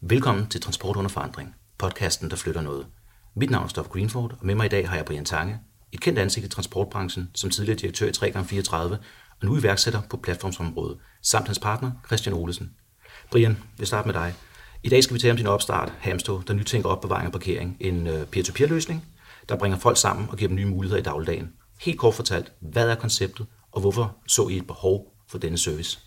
Velkommen til Transport under forandring, podcasten, der flytter noget. Mit navn er Stoff Greenford, og med mig i dag har jeg Brian Tange, et kendt ansigt i transportbranchen, som tidligere direktør i 3x34, og nu iværksætter på platformsområdet, samt hans partner, Christian Olesen. Brian, vi starter med dig. I dag skal vi tale om din opstart, Hamstå, der nytænker opbevaring og parkering, en øh, peer-to-peer-løsning, der bringer folk sammen og giver dem nye muligheder i dagligdagen. Helt kort fortalt, hvad er konceptet, og hvorfor så I et behov for denne service?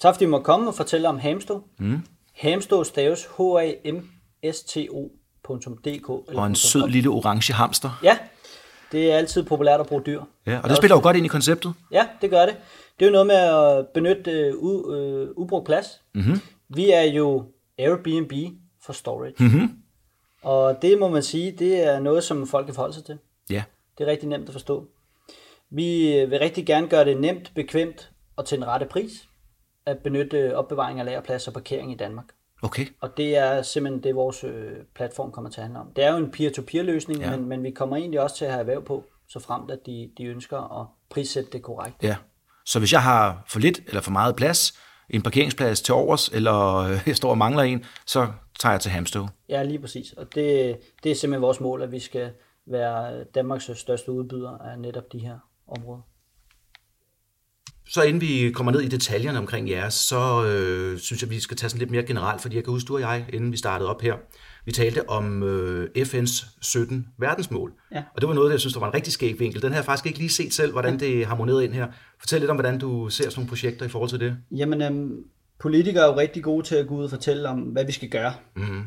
Tak fordi I må komme og fortælle om Hamstå. Mm. Hamstå staves h a m s t o.dk. Og en sød lille orange hamster. Ja, det er altid populært at bruge dyr. Ja, og det spiller jo godt ind i konceptet. Ja, det gør det. Det er jo noget med at benytte uh, u, uh, ubrugt plads. Mm-hmm. Vi er jo Airbnb for storage. Mm-hmm. Og det må man sige, det er noget, som folk kan forholde sig til. Ja. Det er rigtig nemt at forstå. Vi vil rigtig gerne gøre det nemt, bekvemt og til en rette pris at benytte opbevaring af lagerplads og parkering i Danmark. Okay. Og det er simpelthen det, vores øh, platform kommer til at handle om. Det er jo en peer-to-peer løsning, ja. men, men vi kommer egentlig også til at have erhverv på, så fremt at de, de ønsker at prissætte det korrekt. Ja. Så hvis jeg har for lidt eller for meget plads, en parkeringsplads til overs, eller øh, jeg står og mangler en, så tager jeg til Hamstøv. Ja, lige præcis. Og det, det er simpelthen vores mål, at vi skal være Danmarks største udbyder af netop de her områder. Så inden vi kommer ned i detaljerne omkring jeres, så øh, synes jeg, vi skal tage sådan lidt mere generelt, fordi jeg kan huske, du og jeg, inden vi startede op her, vi talte om øh, FN's 17 verdensmål. Ja. Og det var noget, jeg synes, der var en rigtig skæg vinkel. Den har jeg faktisk ikke lige set selv, hvordan det harmonerede ind her. Fortæl lidt om, hvordan du ser sådan nogle projekter i forhold til det. Jamen, øhm, politikere er jo rigtig gode til at gå ud og fortælle om, hvad vi skal gøre. Mm-hmm.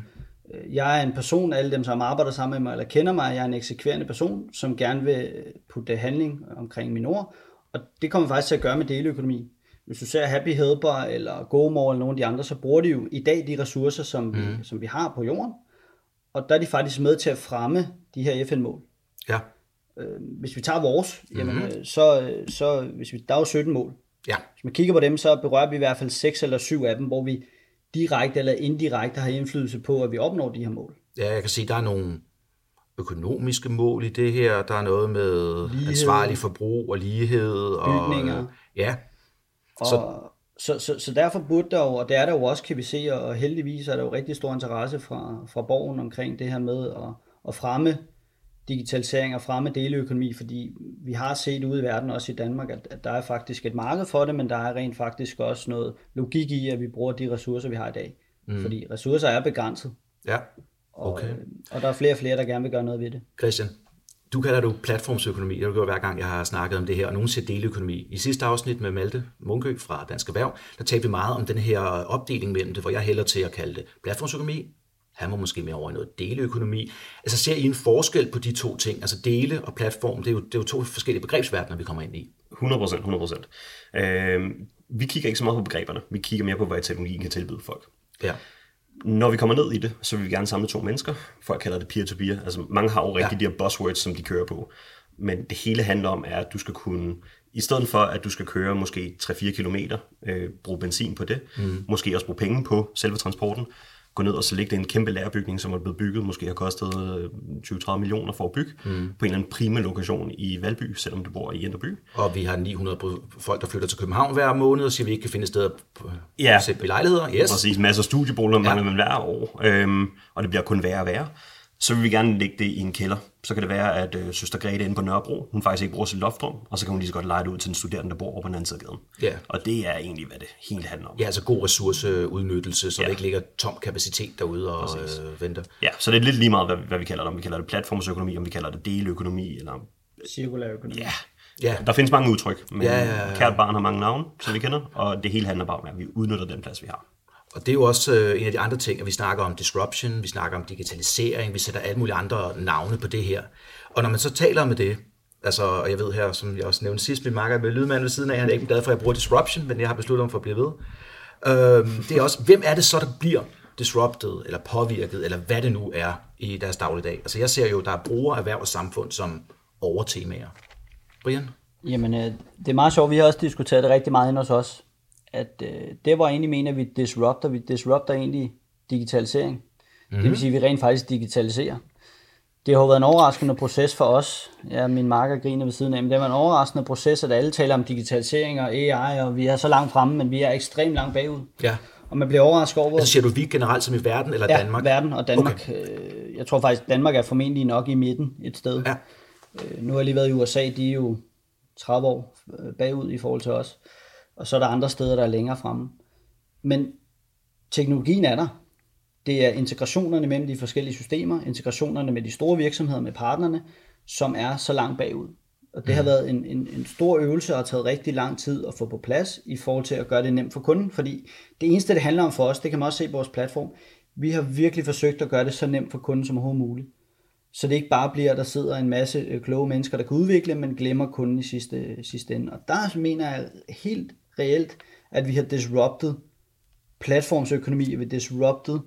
Jeg er en person, alle dem, som arbejder sammen med mig eller kender mig, jeg er en eksekverende person, som gerne vil putte handling omkring mine ord, og det kommer faktisk til at gøre med deleøkonomi. Hvis du ser Happy Helper eller GoMore eller nogle af de andre, så bruger de jo i dag de ressourcer, som, mm. vi, som vi har på jorden. Og der er de faktisk med til at fremme de her FN-mål. Ja. Hvis vi tager vores, mm. jamen, øh, så, så hvis vi, der er jo 17 mål. Ja. Hvis man kigger på dem, så berører vi i hvert fald 6 eller 7 af dem, hvor vi direkte eller indirekte har indflydelse på, at vi opnår de her mål. Ja, jeg kan sige, der er nogle økonomiske mål i det her. Der er noget med lighed. ansvarlig forbrug og lighed. Bygninger. Og, ja. Og, så, så, så, så derfor burde der jo, og det er der jo også, kan vi se, og heldigvis er der jo rigtig stor interesse fra, fra borgen omkring det her med at, at fremme digitalisering og fremme deleøkonomi, fordi vi har set ude i verden, også i Danmark, at, at der er faktisk et marked for det, men der er rent faktisk også noget logik i, at vi bruger de ressourcer, vi har i dag. Mm. Fordi ressourcer er begrænset. Ja, okay. Og, og der er flere og flere, der gerne vil gøre noget ved det. Christian, du kalder det platformsøkonomi. Det har du gjort hver gang, jeg har snakket om det her, og nogen siger deleøkonomi. I sidste afsnit med Malte Munkø fra Dansk Erhverv, der talte vi meget om den her opdeling mellem det, hvor jeg hælder til at kalde det platformsøkonomi, han var måske mere over i noget deleøkonomi. Altså ser I en forskel på de to ting? Altså dele og platform, det er jo, det er jo to forskellige begrebsverdener, vi kommer ind i. 100 procent, 100 procent. Øh, vi kigger ikke så meget på begreberne, vi kigger mere på, hvad teknologien kan tilbyde folk. Ja. Når vi kommer ned i det, så vil vi gerne samle to mennesker. Folk kalder det peer-to-peer. Altså mange har jo rigtig ja. de her buzzwords, som de kører på. Men det hele handler om, er, at du skal kunne, i stedet for at du skal køre måske 3-4 kilometer, øh, bruge benzin på det, mm. måske også bruge penge på selve transporten, gå ned og så lægge det i en kæmpe lærebygning, som er blevet bygget, måske har kostet 20-30 millioner for at bygge, mm. på en eller anden prima lokation i Valby, selvom du bor i Indreby. Og vi har 900 folk, der flytter til København hver måned, og siger, at vi ikke kan finde et sted på ja. i lejligheder. Yes. Præcis, masser af studieboliger mangler ja. man hver år, øhm, og det bliver kun værre og værre så vil vi gerne lægge det i en kælder. Så kan det være, at øh, søster Grete inde på Nørrebro, hun faktisk ikke bruger sit loftrum, og så kan hun lige så godt lege det ud til en studerende, der bor over på den anden side af gaden. Ja. Og det er egentlig, hvad det helt handler om. Ja, altså god ressourceudnyttelse, så ja. der ikke ligger tom kapacitet derude og øh, venter. Ja, så det er lidt lige meget, hvad, hvad vi kalder det. Om vi kalder det platformsøkonomi, om vi kalder det deleøkonomi, eller... Cirkulær økonomi. Ja, Ja. Der findes mange udtryk, men ja, ja, ja. kært barn har mange navne, som vi kender, og det hele handler bare om, at vi udnytter den plads, vi har. Og det er jo også øh, en af de andre ting, at vi snakker om disruption, vi snakker om digitalisering, vi sætter alle mulige andre navne på det her. Og når man så taler med det, altså, og jeg ved her, som jeg også nævnte sidst, min makker med lydmanden ved siden af, han er ikke glad for, at jeg bruger disruption, men jeg har besluttet om for at blive ved. Øhm, det er også, hvem er det så, der bliver disrupted, eller påvirket, eller hvad det nu er i deres dagligdag. Altså jeg ser jo, der er brugere, erhverv og samfund som overtemaer. Brian? Jamen, øh, det er meget sjovt. Vi har også diskuteret det rigtig meget ind hos os at øh, det, hvor jeg egentlig mener, at vi disrupter, vi disrupter egentlig digitalisering. Mm-hmm. Det vil mhm. sige, at vi rent faktisk digitaliserer. Det har været en overraskende proces for os. Ja, min marker griner ved siden af, men det var en overraskende proces, at alle taler om digitalisering og AI, og vi er så langt fremme, men vi er ekstremt langt bagud. Ja. Og man bliver overrasket over... Altså siger du vi generelt som i verden, eller ja, Danmark? verden og Danmark. Okay. Øh, jeg tror faktisk, Danmark er formentlig nok i midten et sted. Ja. Øh, nu har jeg lige været i USA, de er jo 30 år øh, bagud i forhold til os. Og så er der andre steder, der er længere fremme. Men teknologien er der. Det er integrationerne mellem de forskellige systemer, integrationerne med de store virksomheder, med partnerne, som er så langt bagud. Og det har været en, en, en stor øvelse og har taget rigtig lang tid at få på plads i forhold til at gøre det nemt for kunden. Fordi det eneste, det handler om for os, det kan man også se på vores platform, vi har virkelig forsøgt at gøre det så nemt for kunden som overhovedet muligt. Så det ikke bare bliver, at der sidder en masse øh, kloge mennesker, der kan udvikle, men glemmer kunden i sidste, sidste ende. Og der mener jeg helt reelt, at vi har disrupted platformsøkonomi, og vi har disrupted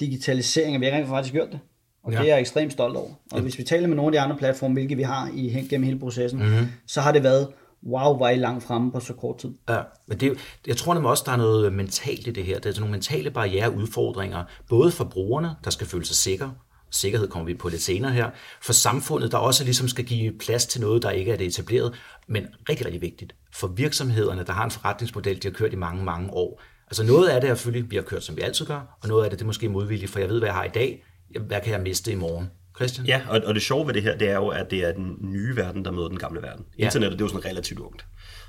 digitalisering, og vi har rent faktisk gjort det. Og ja. det er jeg ekstremt stolt over. Og ja. hvis vi taler med nogle af de andre platforme, hvilke vi har i, gennem hele processen, mm-hmm. så har det været, wow, var I langt fremme på så kort tid. Ja, men det, jeg tror nemlig også, der er noget mentalt i det her. Der er nogle mentale barriere udfordringer, både for brugerne, der skal føle sig sikre, sikkerhed kommer vi på lidt senere her, for samfundet, der også ligesom skal give plads til noget, der ikke er det etableret, men rigtig, rigtig vigtigt for virksomhederne, der har en forretningsmodel, de har kørt i mange, mange år. Altså noget af det er selvfølgelig, vi har kørt, som vi altid gør, og noget af det, det er måske modvilligt, for jeg ved, hvad jeg har i dag, hvad kan jeg miste i morgen? Christian? Ja, og, og det sjove ved det her, det er jo, at det er den nye verden, der møder den gamle verden. Ja. Internettet, det er jo sådan relativt ungt.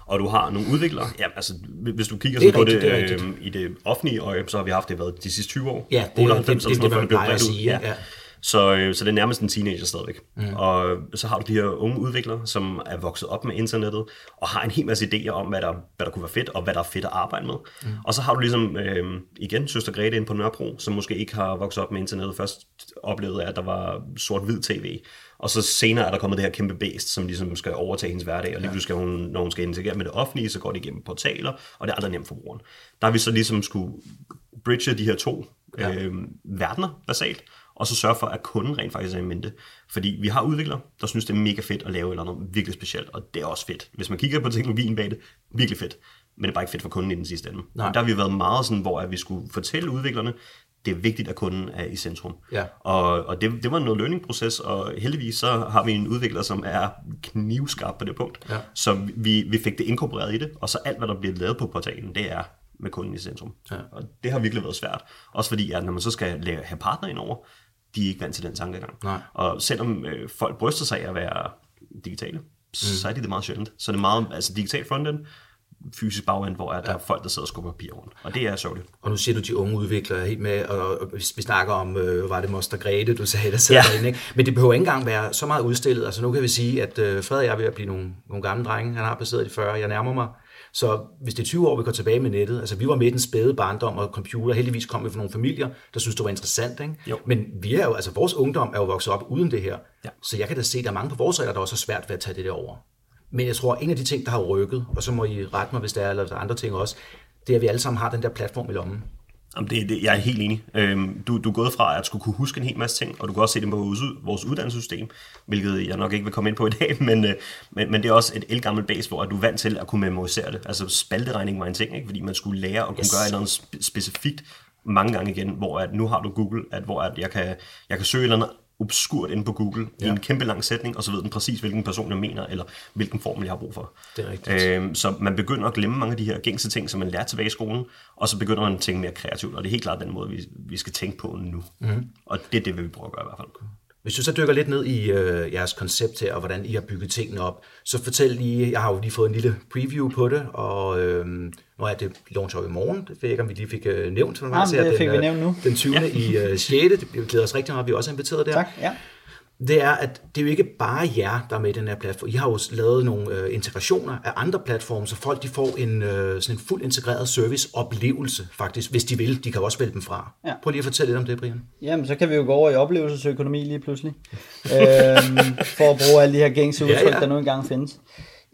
Og du har nogle udviklere, ja, altså hvis du kigger sådan rigtigt, på det, det øh, i det offentlige øje, så har vi haft det været de sidste 20 år. Ja, det, 98, det, det, det, det, man plejer at sige. Ja. Ja. Så, øh, så det er nærmest en teenager stadigvæk. Mm. Og så har du de her unge udviklere, som er vokset op med internettet, og har en hel masse idéer om, hvad der, hvad der kunne være fedt, og hvad der er fedt at arbejde med. Mm. Og så har du ligesom, øh, igen, søster Grete ind på Nørrebro, som måske ikke har vokset op med internettet. Først oplevede at der var sort-hvid tv, og så senere er der kommet det her kæmpe bæst, som ligesom skal overtage hendes hverdag, og lige skal hun, når hun skal interagere med det offentlige, så går det igennem portaler, og det er aldrig nemt for brugeren. Der har vi så ligesom skulle bridge de her to ja. øh, verdener basalt, og så sørge for, at kunden rent faktisk er i mente. Fordi vi har udviklere, der synes, det er mega fedt at lave eller noget virkelig specielt, og det er også fedt. Hvis man kigger på teknologien bag det, virkelig fedt. Men det er bare ikke fedt for kunden i den sidste ende. Nej. Der har vi været meget sådan, hvor at vi skulle fortælle udviklerne, det er vigtigt, at kunden er i centrum. Ja. Og, og det, det var en learning-proces, og heldigvis så har vi en udvikler, som er knivskarp på det punkt. Ja. Så vi, vi fik det inkorporeret i det, og så alt, hvad der bliver lavet på portalen, det er med kunden i centrum. Ja. Og det har virkelig været svært. Også fordi, at når man så skal have partner ind over, de er ikke vant til den tankegang. Nej. Og selvom øh, folk bryster sig af at være digitale, mm. så er de det meget sjældent. Så det er meget altså digital frontend, fysisk bagend, hvor er der ja. er folk, der sidder og skubber papir rundt. Og det er sørgeligt. Og nu siger du, de unge udviklere helt med, og, og vi snakker om, øh, var det Moster Grete, du sagde, der sidder ja. derinde. Ikke? Men det behøver ikke engang være så meget udstillet. Altså nu kan vi sige, at øh, Fred og jeg er ved at blive nogle, nogle gamle drenge. Han har passeret de 40, jeg nærmer mig så hvis det er 20 år, vi går tilbage med nettet, altså vi var med i den spæde barndom og computer, heldigvis kom vi fra nogle familier, der synes det var interessant, ikke? Jo. men vi er jo, altså vores ungdom er jo vokset op uden det her, ja. så jeg kan da se, at der er mange på vores alder, der også er svært ved at tage det der over. Men jeg tror, at en af de ting, der har rykket, og så må I rette mig, hvis der er, eller der er andre ting også, det er, at vi alle sammen har den der platform i lommen. Jamen det, det, jeg er helt enig. Øhm, du, du er gået fra at skulle kunne huske en hel masse ting, og du kan også se dem på vores, vores uddannelsessystem, hvilket jeg nok ikke vil komme ind på i dag, men, øh, men, men det er også et elgammelt base, hvor du er vant til at kunne memorisere det. Altså spalteregning var en ting, ikke? fordi man skulle lære at kunne yes. gøre noget specifikt mange gange igen, hvor at nu har du Google, at hvor at jeg kan, jeg kan søge et eller andet obskurt inde på Google ja. i en kæmpe lang sætning, og så ved den præcis, hvilken person jeg mener, eller hvilken formel jeg har brug for. Det er rigtigt. Øhm, så man begynder at glemme mange af de her gængse ting, som man lærer tilbage i skolen, og så begynder man at tænke mere kreativt, og det er helt klart den måde, vi, vi skal tænke på nu. Mm-hmm. Og det er det, vi prøver at gøre i hvert fald. Hvis du så dykker lidt ned i øh, jeres koncept her, og hvordan I har bygget tingene op, så fortæl lige, jeg har jo lige fået en lille preview på det, og øh, nu er det launcher i morgen, det ved jeg ikke, om vi lige fik øh, nævnt. Ja, det fik den, vi nævnt nu. Den 20. Ja. i øh, 6. Det glæder os rigtig meget, at vi også er inviteret der. Tak, ja det er, at det er jo ikke bare jer, der er med i den her platform. I har jo lavet nogle øh, integrationer af andre platforme, så folk de får en, øh, sådan en fuld integreret serviceoplevelse, faktisk, hvis de vil. De kan også vælge dem fra. Ja. Prøv lige at fortælle lidt om det, Brian. Jamen, så kan vi jo gå over i oplevelsesøkonomi lige pludselig, øhm, for at bruge alle de her gængse udtryk, ja, ja. der nu engang findes.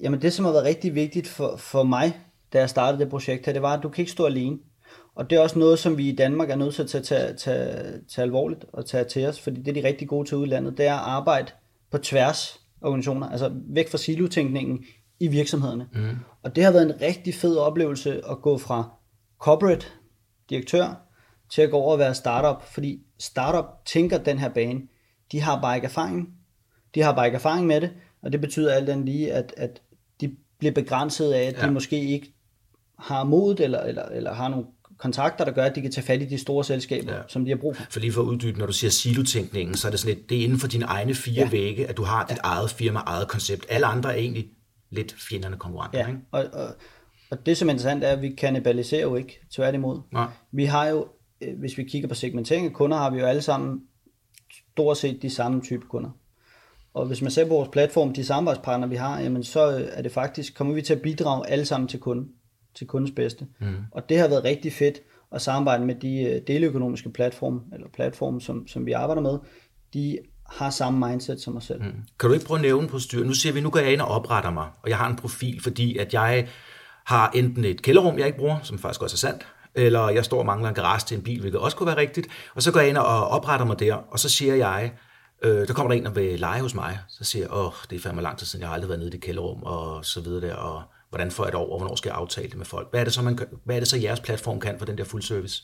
Jamen, det, som har været rigtig vigtigt for, for mig, da jeg startede det projekt her, det var, at du kan ikke stå alene. Og det er også noget, som vi i Danmark er nødt til at tage, tage, tage, tage alvorligt og tage til os, fordi det er de rigtig gode til udlandet, det er at arbejde på tværs af organisationer, altså væk fra silotænkningen i virksomhederne. Mm. Og det har været en rigtig fed oplevelse at gå fra corporate direktør til at gå over og være startup, fordi startup tænker den her bane. De har bare ikke erfaring. De har bare ikke erfaring med det, og det betyder alt andet lige, at, at de bliver begrænset af, at ja. de måske ikke har mod eller, eller, eller har nogle kontrakter, der gør, at de kan tage fat i de store selskaber, ja. som de har brug for. For lige for at uddybe, når du siger silotænkningen, så er det sådan lidt, det er inden for dine egne fire ja. vægge, at du har dit ja. eget firma, eget koncept. Alle andre er egentlig lidt fjenderne konkurrenter. Ja, ikke? og, og, og det som er interessant er, at vi kanibaliserer jo ikke, tværtimod. Nej. Vi har jo, øh, hvis vi kigger på segmentering af kunder, har vi jo alle sammen stort set de samme type kunder. Og hvis man ser på vores platform, de samarbejdspartnere vi har, jamen så øh, er det faktisk, kommer vi til at bidrage alle sammen til kunden, til kundens bedste. Mm. Og det har været rigtig fedt at samarbejde med de øh, deleøkonomiske platforme, eller platforme, som, som vi arbejder med. De har samme mindset som os selv. Mm. Kan du ikke prøve at nævne på styret? Nu siger vi, nu går jeg ind og opretter mig, og jeg har en profil, fordi at jeg har enten et kælderrum, jeg ikke bruger, som faktisk også er sandt, eller jeg står og mangler en garage til en bil, hvilket også kunne være rigtigt, og så går jeg ind og opretter mig der, og så siger jeg, øh, der kommer der en og vil lege hos mig, så siger jeg, åh, det er fandme lang tid siden, jeg har aldrig været nede i det kælderrum, og så videre der, og hvordan får jeg det over, hvornår skal jeg aftale det med folk? Hvad er det så, man, hvad er det så jeres platform kan for den der full service?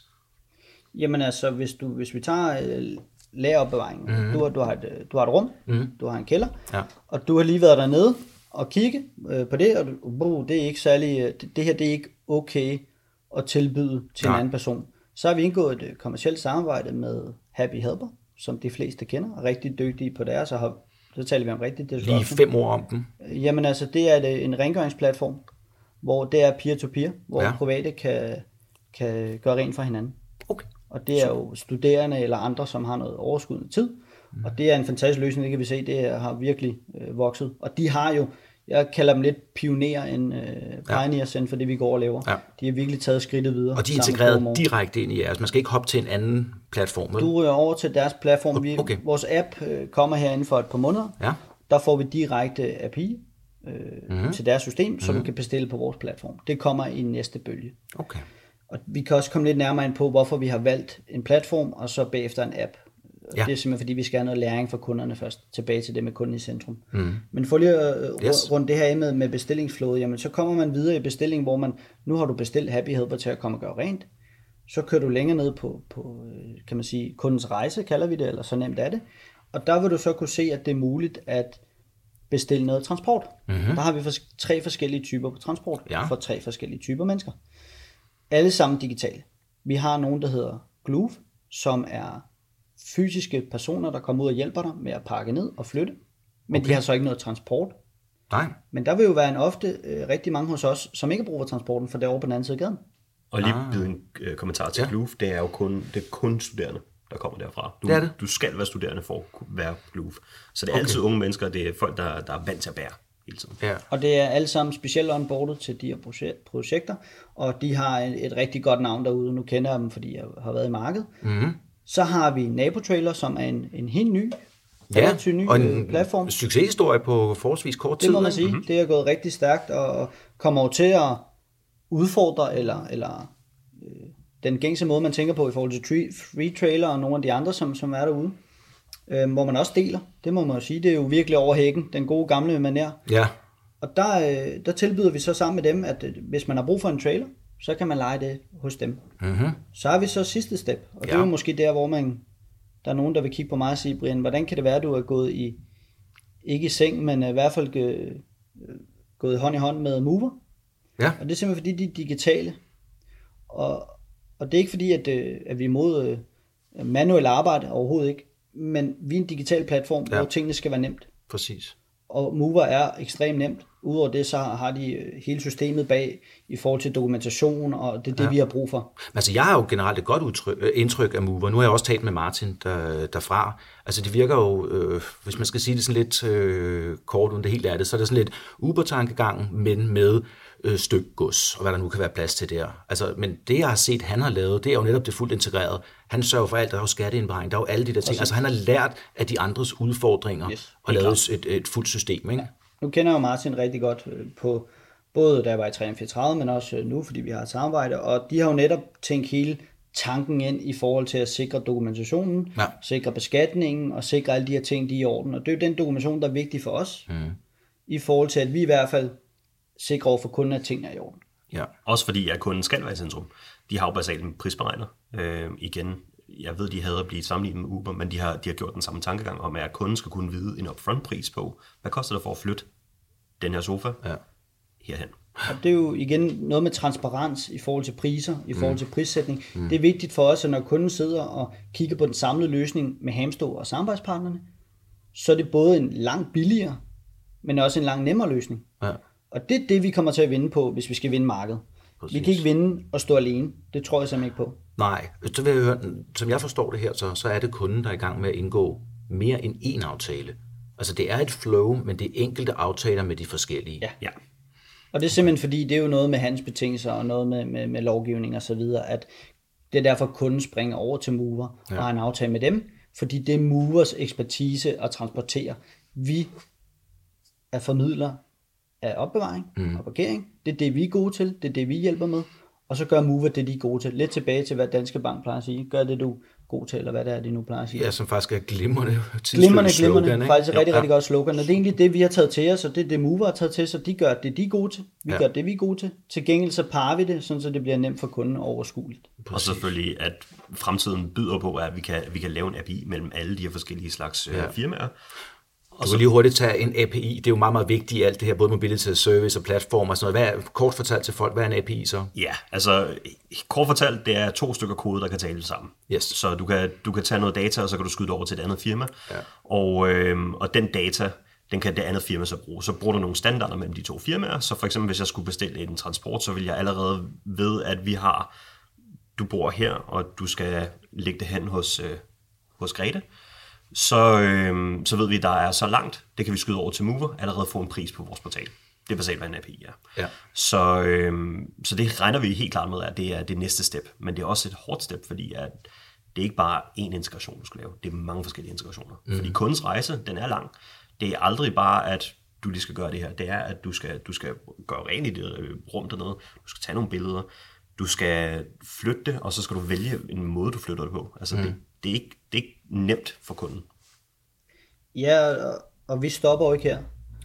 Jamen altså, hvis, du, hvis vi tager øh, lageropbevaringen, mm-hmm. du, har, du, har et, øh, du har et rum, mm-hmm. du har en kælder, Ja. og du har lige været dernede og kigge øh, på det, og uh, det er ikke særlig, øh, det, det her det er ikke okay at tilbyde til Nej. en anden person. Så har vi indgået et øh, kommersielt samarbejde med Happy Helper, som de fleste kender, og rigtig dygtige på deres, og har, så taler vi om rigtigt Lige disruption. fem ord om den. Jamen altså, det er et, en rengøringsplatform, hvor det er peer-to-peer, hvor Ja. private kan, kan gøre rent for hinanden. Okay. Og det er jo studerende eller andre, som har noget overskydende tid. Og det er en fantastisk løsning, det kan vi se, det har virkelig øh, vokset. Og de har jo, jeg kalder dem lidt pionerer end øh, pioneers inden for det, vi går og laver. Ja. De har virkelig taget skridtet videre. Og de er integreret direkte ind i jeres. Man skal ikke hoppe til en anden platform. vel? Du ryger over til deres platform. Vi, Okay. Vores app øh, kommer her inden for et par måneder. Ja. Der får vi direkte API øh, Mhm. mm-hmm. til deres system, som mm-hmm. du kan bestille på vores platform. Det kommer i næste bølge. Okay. Og vi kan også komme lidt nærmere ind på, hvorfor vi har valgt en platform, og så bagefter en app. Ja. Det er simpelthen, fordi vi skal have noget læring fra kunderne først, tilbage til det med kunden i centrum. Mm. Men for lige at øh, Yes. yes. rundt det her af med, med bestillingsflåde, jamen så kommer man videre i bestilling, hvor man, nu har du bestilt Happy Helper til at komme og gøre rent, så kører du længere ned på, på øh, kan man sige, kundens rejse, kalder vi det, eller så nemt er det. Og der vil du så kunne se, at det er muligt at bestille noget transport. Mm-hmm. Der har vi fors- tre forskellige typer på transport, Ja. for tre forskellige typer mennesker. Alle sammen digitale. Vi har nogen, der hedder Groove, som er fysiske personer, der kommer ud og hjælper dig med at pakke ned og flytte. Men okay. de har så ikke noget transport. Nej. Men der vil jo være en ofte øh, rigtig mange hos os, som ikke har brug for transporten, for det er over på den anden side af gaden. Og lige ah. en øh, kommentar til Ja. det er jo kun, det er kun studerende, der kommer derfra. Du, Det er det. du skal være studerende for at kunne være Gloof. Så det er okay. altid unge mennesker, det er folk, der, der er vant til at bære hele tiden. Ja. Og det er alle sammen specielt onboardet til de her proje- projekter, og de har et, et rigtig godt navn derude. Nu kender jeg dem, fordi jeg har været i markedet. Mm-hmm. Så har vi Nabotrailer, som er en, en helt ny, Ja, ny og øh, en platform. succeshistorie på forholdsvis kort tid. Det må man sige. Mm-hmm. Det er gået rigtig stærkt og kommer jo til at udfordre eller, eller øh, den gængse måde, man tænker på i forhold til tree, free trailer og nogle af de andre, som, som er derude. Øh, hvor man også deler. Det må man jo sige. Det er jo virkelig over hækken. Den gode gamle manér. Ja. Og der, øh, der tilbyder vi så sammen med dem, at øh, hvis man har brug for en trailer, så kan man lege det hos dem. Mm-hmm. Så har vi så sidste step, og det Ja. er jo måske der, hvor man, der er nogen, der vil kigge på mig og sige, Brian, hvordan kan det være, du er gået i, ikke i seng, men øh, i hvert fald øh, gået hånd i hånd med Mover? Ja. Og det er simpelthen fordi, de er digitale. Og, og det er ikke fordi, at, øh, at vi er imod manuel arbejde overhovedet ikke, men vi er en digital platform, ja. hvor tingene skal være nemt Præcis. Og Mover er ekstremt nemt. Udover det, så har de øh, hele systemet bag i forhold til dokumentation, og det er det, ja. vi har brug for. Altså, jeg har jo generelt et godt udtryk, øh, indtryk af Mover. Nu har jeg også talt med Martin der, derfra. Altså, det virker jo, øh, hvis man skal sige det sådan lidt øh, kort, uden det helt er det, så er det sådan lidt Uber-tankegang, men med øh, stykgods, og hvad der nu kan være plads til der. Altså, men det, jeg har set, han har lavet, det er jo netop det fuldt integreret. Han sørger for alt, der er jo skatteindberegning, der er jo alle de der ting. Altså, han har lært af de andres udfordringer Yes, og lavet et, et fuldt system, ikke? Nu kender jeg jo Martin rigtig godt øh, på, både da jeg var i 334, men også øh, nu, fordi vi har et samarbejde, og de har jo netop tænkt hele tanken ind i forhold til at sikre dokumentationen, Ja. sikre beskatningen og sikre alle de her ting, de er i orden. Og det er jo den dokumentation, der er vigtig for os, mm. i forhold til, at vi i hvert fald sikrer over for kunden, at tingene er i orden. Ja. Også fordi, at kunden skal være i centrum. De har jo basalt en prisberegner. Øh, igen, jeg ved, de havde at blive sammenlignet med Uber, men de har, de har gjort den samme tankegang om, at kunden skal kunne vide en upfront pris på, hvad koster det for at flytte den her sofa Ja. herhen. Og det er jo igen noget med transparens i forhold til priser, i forhold til prissætning. Mm. Det er vigtigt for os, at når kunden sidder og kigger på den samlede løsning med Hamstå og samarbejdspartnerne, så er det både en langt billigere, men også en langt nemmere løsning. Ja. Og det er det, vi kommer til at vinde på, hvis vi skal vinde markedet. Præcis. Vi kan ikke vinde og stå alene. Det tror jeg simpelthen ikke på. Nej, så vil jeg høre, som jeg forstår det her, så, så er det kunden, der er i gang med at indgå mere end én aftale. Altså det er et flow, men det er enkelte aftaler med de forskellige. Ja. ja. Og det er simpelthen fordi, det er jo noget med hans betingelser og noget med, med, med lovgivning og så videre, at det er derfor, kunden springer over til Mover ja. og har en aftale med dem, fordi det er Movers ekspertise at transportere. Vi er formidler af opbevaring mm. og parkering. Det er det, vi er gode til. Det er det, vi hjælper med. Og så gør Mover det, de er gode til. Lidt tilbage til, hvad Danske Bank plejer at sige. Gør det, du god til, eller hvad det er, de nu plejer at sige. Ja, som faktisk er glimrende Glimrende, glimrende. Slogan, faktisk er rigtig, ja. rigtig godt slogan. Og det er egentlig det, vi har taget til os, og det er det, Mover har taget til sig. De gør det, de er gode til. Vi ja. gør det, vi er gode til. Til gengæld så parer vi det, sådan så det bliver nemt for kunden overskueligt. Og selvfølgelig, at fremtiden byder på, at vi kan, vi kan lave en API mellem alle de her forskellige slags øh, ja. firmaer. Og du kan lige hurtigt tage en API. Det er jo meget, meget vigtigt i alt det her, både mobility service og platform og sådan noget. Hvad er, kort fortalt til folk, hvad er en API så? Ja, altså kort fortalt, det er to stykker kode, der kan tale sammen. Yes. Så du kan, du kan tage noget data, og så kan du skyde det over til et andet firma. Ja. Og, øhm, og den data, den kan det andet firma så bruge. Så bruger du nogle standarder mellem de to firmaer. Så for eksempel, hvis jeg skulle bestille en transport, så vil jeg allerede ved, at vi har, du bor her, og du skal lægge det hen hos, øh, hos Grete så, øh, så ved vi, at der er så langt, det kan vi skyde over til Mover, allerede få en pris på vores portal. Det er basalt, hvad en API er. Ja. Så, øh, så det regner vi helt klart med, at det er det næste step. Men det er også et hårdt step, fordi at det er ikke bare én integration, du skal lave. Det er mange forskellige integrationer. Mm. Fordi kundens rejse, den er lang. Det er aldrig bare, at du lige skal gøre det her. Det er, at du skal, du skal gøre rent i det øh, rum dernede. Du skal tage nogle billeder. Du skal flytte det, og så skal du vælge en måde, du flytter det på. Altså, mm. det, det, er ikke, det er ikke nemt for kunden. Ja, og vi stopper jo ikke her.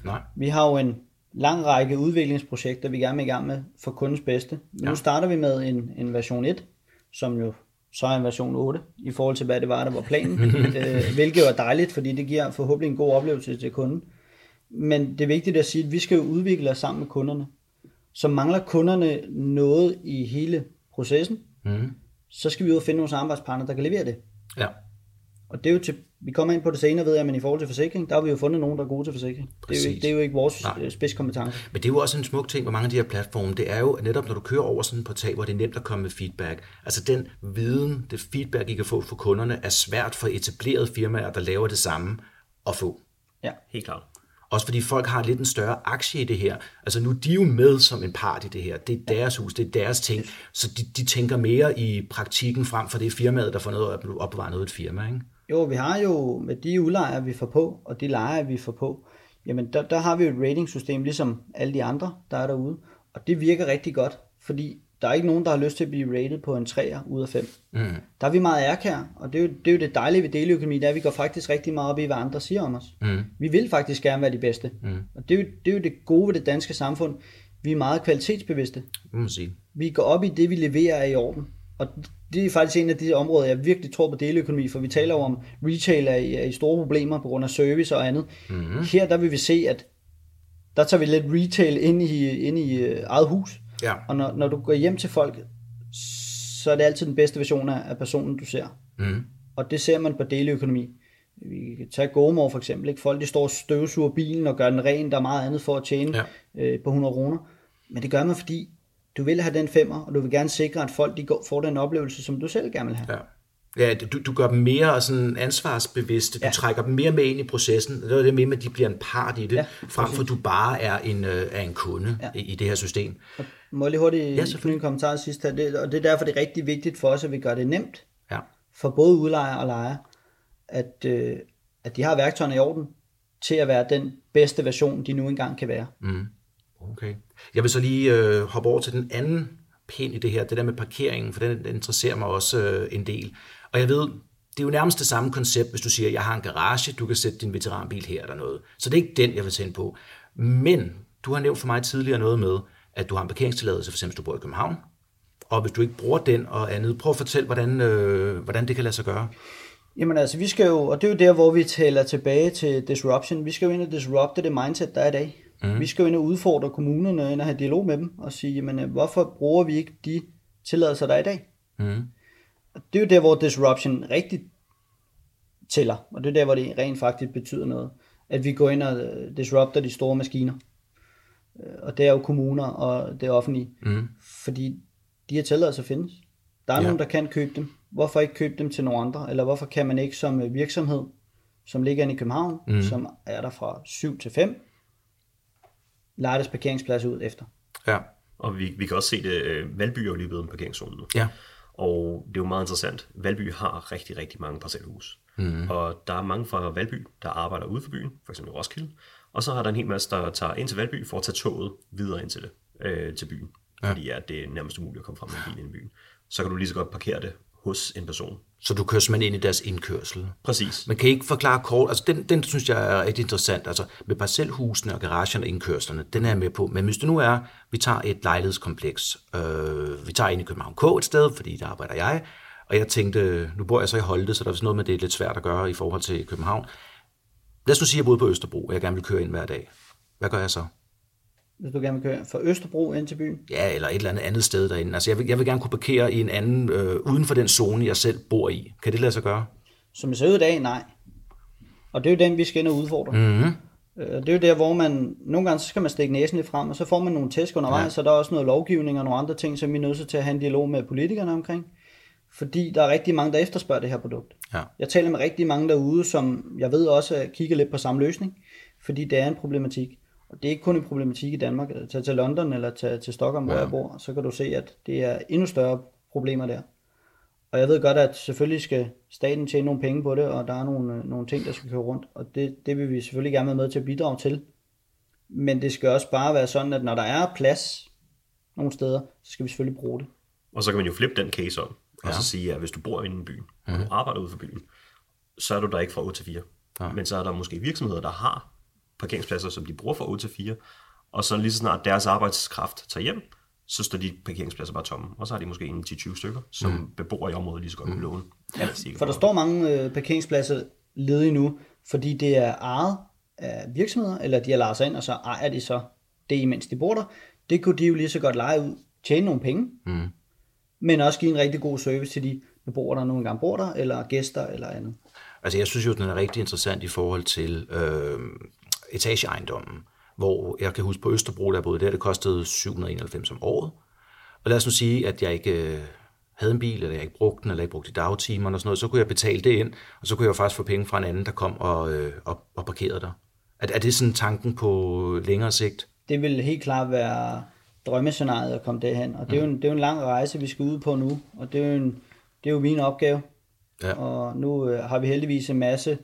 Nej. Vi har jo en lang række udviklingsprojekter, vi gerne vil i gang med for kundens bedste. Men ja. nu starter vi med en, en version 1, som jo så er en version 8, i forhold til hvad det var, der var planen. øh, hvilket er dejligt, fordi det giver forhåbentlig en god oplevelse til kunden. Men det er vigtigt at sige, at vi skal jo udvikle os sammen med kunderne. Så mangler kunderne noget i hele processen, mm. så skal vi ud og finde nogle samarbejdspartnere, der kan levere det. Ja. Og det er jo til, vi kommer ind på det senere, ved jeg, men i forhold til forsikring, der har vi jo fundet nogen, der er gode til forsikring. Det er, jo, det er jo ikke vores Nej. Øh, spidskompetence. Men det er jo også en smuk ting med mange af de her platforme, det er jo netop, når du kører over sådan en portal, hvor det er nemt at komme med feedback. Altså den viden, det feedback, I kan få fra kunderne, er svært for etablerede firmaer, der laver det samme, at få. Ja, helt klart. Også fordi folk har lidt en større aktie i det her. Altså nu er de jo med som en part i det her. Det er deres hus, det er deres ting. Så de, de tænker mere i praktikken frem for det firmaet, der får noget at opbevare noget et firma. Ikke? Jo, vi har jo med de udlejere, vi får på, og de lejere, vi får på, jamen der, der har vi jo et ratingsystem, ligesom alle de andre, der er derude. Og det virker rigtig godt, fordi der er ikke nogen, der har lyst til at blive rated på en 3'er ud af 5. Mm. Der er vi meget ærkær, og det er, jo, det er jo det dejlige ved deleøkonomi, det er, at vi går faktisk rigtig meget op i, hvad andre siger om os. Mm. Vi vil faktisk gerne være de bedste. Mm. Og det er, jo, det er jo det gode ved det danske samfund. Vi er meget kvalitetsbevidste. Mm. sige. Vi går op i det, vi leverer er i orden. Og det er faktisk en af de områder, jeg virkelig tror på deleøkonomi, for vi taler jo om retail er i, er i store problemer på grund af service og andet. Mm. Her der vil vi se, at der tager vi lidt retail ind i, ind i øh, eget hus. Ja. Og når, når du går hjem til folk, så er det altid den bedste version af, af personen, du ser. Mm. Og det ser man på deleøkonomi. Vi kan tage GoMore for eksempel. Ikke? Folk de står og støvsuger bilen og gør den ren. Der er meget andet for at tjene ja. øh, på 100 kroner. Men det gør man, fordi du vil have den femmer, og du vil gerne sikre, at folk de går, får den oplevelse, som du selv gerne vil have. Ja. Ja, du, du gør dem mere sådan ansvarsbevidste, du ja. trækker dem mere med ind i processen, det er det med, at de bliver en part i det, ja, frem for at du bare er en, øh, er en kunde ja. i, i det her system. Og må jeg lige hurtigt ja, knytte en kommentar sidst her, det, og det er derfor, det er rigtig vigtigt for os, at vi gør det nemt ja. for både udlejer og lejer, at, øh, at de har værktøjerne i orden til at være den bedste version, de nu engang kan være. Mm. Okay. Jeg vil så lige øh, hoppe over til den anden pind i det her, det der med parkeringen, for den, den interesserer mig også øh, en del. Og jeg ved, det er jo nærmest det samme koncept, hvis du siger, jeg har en garage, du kan sætte din veteranbil her eller noget. Så det er ikke den, jeg vil tænde på. Men du har nævnt for mig tidligere noget med, at du har en parkeringstilladelse, for eksempel hvis du bor i København, og hvis du ikke bruger den og andet, prøv at fortælle, hvordan, øh, hvordan det kan lade sig gøre. Jamen altså, vi skal jo, og det er jo der, hvor vi taler tilbage til disruption, vi skal jo ind og disrupte det mindset, der er i dag. Mm. Vi skal jo ind og udfordre kommunerne, ind og have dialog med dem, og sige, jamen, øh, hvorfor bruger vi ikke de tilladelser, der er i dag? Mm. Det er jo der, hvor disruption rigtig tæller, og det er der, hvor det rent faktisk betyder noget. At vi går ind og øh, disrupter de store maskiner. Øh, og det er jo kommuner og det offentlige. Mm. Fordi de her tilladelser findes. Der er ja. nogen, der kan købe dem. Hvorfor ikke købe dem til nogle andre? Eller hvorfor kan man ikke som virksomhed, som ligger inde i København, mm. som er der fra 7 til 5, deres parkeringsplads ud efter? Ja. Og vi, vi kan også se det, øh, Valby er jo lige blevet en parkeringszone nu. Ja. Og det er jo meget interessant. Valby har rigtig, rigtig mange parcelhus. Mm. Og der er mange fra Valby, der arbejder ude for byen, f.eks. i Roskilde. Og så har der en hel masse, der tager ind til Valby for at tage toget videre ind til, det, øh, til byen. Ja. Fordi ja, det er nærmest umuligt at komme frem med en bil ind i byen. Så kan du lige så godt parkere det hos en person. Så du kører simpelthen ind i deres indkørsel. Præcis. Man kan ikke forklare kort, altså den, den synes jeg er rigtig interessant, altså med parcelhusene og garagerne og indkørslerne, den er jeg med på. Men hvis det nu er, vi tager et lejlighedskompleks, øh, vi tager ind i København K et sted, fordi der arbejder jeg, og jeg tænkte, nu bor jeg så i Holte, så der er noget med, det er lidt svært at gøre i forhold til København. Lad os nu sige, at jeg boede på Østerbro, og jeg gerne vil køre ind hver dag. Hvad gør jeg så? Hvis du gerne vil køre fra Østerbro ind til byen? Ja, eller et eller andet andet sted derinde. Altså, jeg vil, jeg vil gerne kunne parkere i en anden, øh, uden for den zone, jeg selv bor i. Kan det lade sig gøre? Som jeg ser ud i dag, nej. Og det er jo den, vi skal ind og udfordre. Mm-hmm. Det er jo der, hvor man, nogle gange så skal man stikke næsen lidt frem, og så får man nogle tæsk undervejs, ja. så der er også noget lovgivning og nogle andre ting, som vi er nødt til at have en dialog med politikerne omkring. Fordi der er rigtig mange, der efterspørger det her produkt. Ja. Jeg taler med rigtig mange derude, som jeg ved også kigger lidt på samme løsning, fordi det er en problematik. Og det er ikke kun en problematik i Danmark. Tag til London eller tag til Stockholm, ja. hvor jeg bor, så kan du se, at det er endnu større problemer der. Og jeg ved godt, at selvfølgelig skal staten tjene nogle penge på det, og der er nogle, nogle ting, der skal køre rundt. Og det, det vil vi selvfølgelig gerne være med til at bidrage til. Men det skal også bare være sådan, at når der er plads nogle steder, så skal vi selvfølgelig bruge det. Og så kan man jo flippe den case om, og ja. så sige, at hvis du bor inde i byen, og du arbejder ude for byen, så er du der ikke fra 8 til 4. Ja. Men så er der måske virksomheder, der har parkeringspladser, som de bruger fra 8 til 4, og så lige så snart deres arbejdskraft tager hjem, så står de parkeringspladser bare tomme. Og så har de måske en 10-20 stykker, som mm. bebor i området lige så godt med mm. låne. Ja, for der står mange øh, parkeringspladser ledige nu, fordi det er ejet af virksomheder, eller de har lejet sig ind, og så ejer de så det, imens de bor der. Det kunne de jo lige så godt lege ud, tjene nogle penge, mm. men også give en rigtig god service til de beboere, der nu engang bor der, eller gæster, eller andet. Altså jeg synes jo, den er rigtig interessant i forhold til øh, etageejendommen, hvor jeg kan huske på Østerbro, der boede der, det kostede 791 om året. Og lad os nu sige, at jeg ikke øh, havde en bil, eller jeg ikke brugte den, eller jeg ikke brugte i dagtimerne og sådan noget, så kunne jeg betale det ind, og så kunne jeg faktisk få penge fra en anden, der kom og, øh, og, og parkerede der. Er, er det sådan tanken på længere sigt? Det vil helt klart være drømmescenariet at komme derhen, og det er, jo en, det er jo en lang rejse, vi skal ud på nu, og det er jo, en, det er jo min opgave. Ja. Og nu øh, har vi heldigvis en masse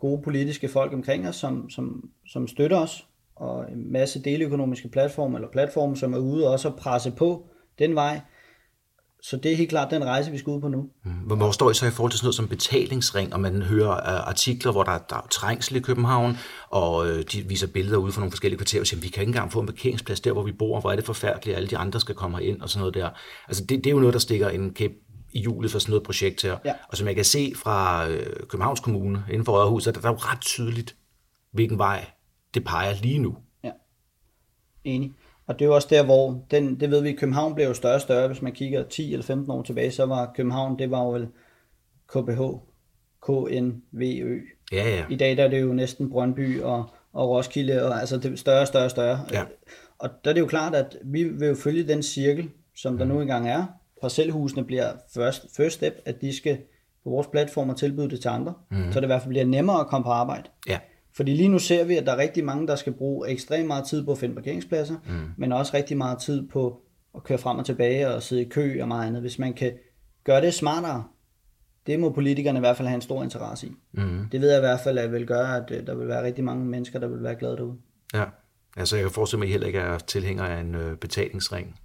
gode politiske folk omkring os, som, som, som støtter os, og en masse deleøkonomiske platforme, eller platforme, som er ude også at presse på den vej. Så det er helt klart den rejse, vi skal ud på nu. Mm. Hvor står I så i forhold til sådan noget som betalingsring, og man hører øh, artikler, hvor der, er, der er trængsel i København, og øh, de viser billeder ude fra nogle forskellige kvarterer, og siger, vi kan ikke engang få en parkeringsplads der, hvor vi bor, hvor er det forfærdeligt, at alle de andre skal komme ind og sådan noget der. Altså det, det er jo noget, der stikker en kæp i julet for sådan noget projekt her. Ja. Og som jeg kan se fra øh, Københavns Kommune inden for Rådhus, så er der jo ret tydeligt, hvilken vej det peger lige nu. Ja, enig. Og det er jo også der, hvor, den, det ved vi, København blev jo større og større, hvis man kigger 10 eller 15 år tilbage, så var København, det var jo vel KBH, KNVØ. Ja, ja. I dag der er det jo næsten Brøndby og, og Roskilde, og altså det større og større og større. Ja. Og der er det jo klart, at vi vil jo følge den cirkel, som der mm. nu engang er, parcelhusene bliver first, first step, at de skal på vores platform og tilbyde det til andre, mm. så det i hvert fald bliver nemmere at komme på arbejde. Ja. Fordi lige nu ser vi, at der er rigtig mange, der skal bruge ekstremt meget tid på at finde parkeringspladser, mm. men også rigtig meget tid på at køre frem og tilbage og sidde i kø og meget andet. Hvis man kan gøre det smartere, det må politikerne i hvert fald have en stor interesse i. Mm. Det ved jeg i hvert fald, at vil gøre, at øh, der vil være rigtig mange mennesker, der vil være glade derude. Ja, altså jeg kan forestille mig, at I heller ikke er tilhænger af en øh, betalingsring.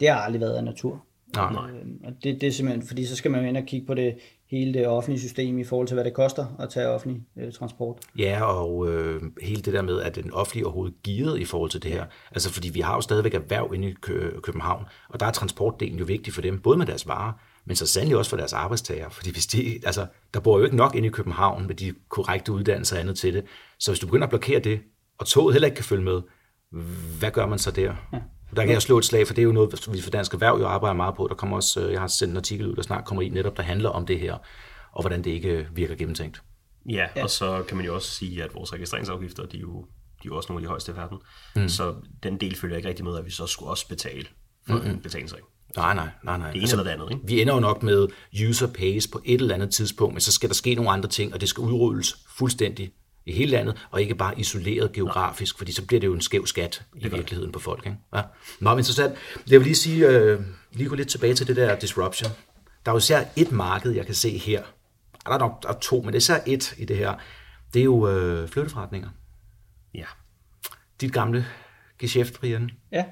Det har aldrig været af natur. Nej. nej. Øh, og det, det er simpelthen, fordi så skal man jo ind og kigge på det hele det offentlige system i forhold til, hvad det koster at tage offentlig øh, transport. Ja, og øh, hele det der med, at den offentlige overhovedet givet i forhold til det her. Altså fordi vi har jo stadigvæk erhverv inde i Kø- København, og der er transportdelen jo vigtig for dem, både med deres varer, men så sandelig også for deres arbejdstager. Fordi hvis de, altså, der bor jo ikke nok inde i København med de korrekte uddannelser og andet til det. Så hvis du begynder at blokere det, og toget heller ikke kan følge med, hvad gør man så der? Ja. Der kan jeg slå et slag, for det er jo noget, vi for Dansk Erhverv jo arbejder meget på. Der kommer også, øh, jeg har sendt en artikel ud, der snart kommer i netop, der handler om det her, og hvordan det ikke virker gennemtænkt. Ja, ja, og så kan man jo også sige, at vores registreringsafgifter, de er jo, de er jo også nogle af de højeste i verden. Mm. Så den del følger ikke rigtig med, at vi så skulle også betale for mm-hmm. en betalingsring. Nej, nej, nej, nej. Det ene altså, eller det andet, ikke? Vi ender jo nok med user pays på et eller andet tidspunkt, men så skal der ske nogle andre ting, og det skal udrulles fuldstændig i hele landet, og ikke bare isoleret geografisk, fordi så bliver det jo en skæv skat i virkeligheden på folk. Ikke? Ja. Meget interessant. Jeg vil lige sige, øh, lige gå lidt tilbage til det der disruption. Der er jo især et marked, jeg kan se her. Der er nok der er to, men det er især et i det her. Det er jo øh, flytteforretninger. Ja. Dit gamle geschæft, Brian. Ja.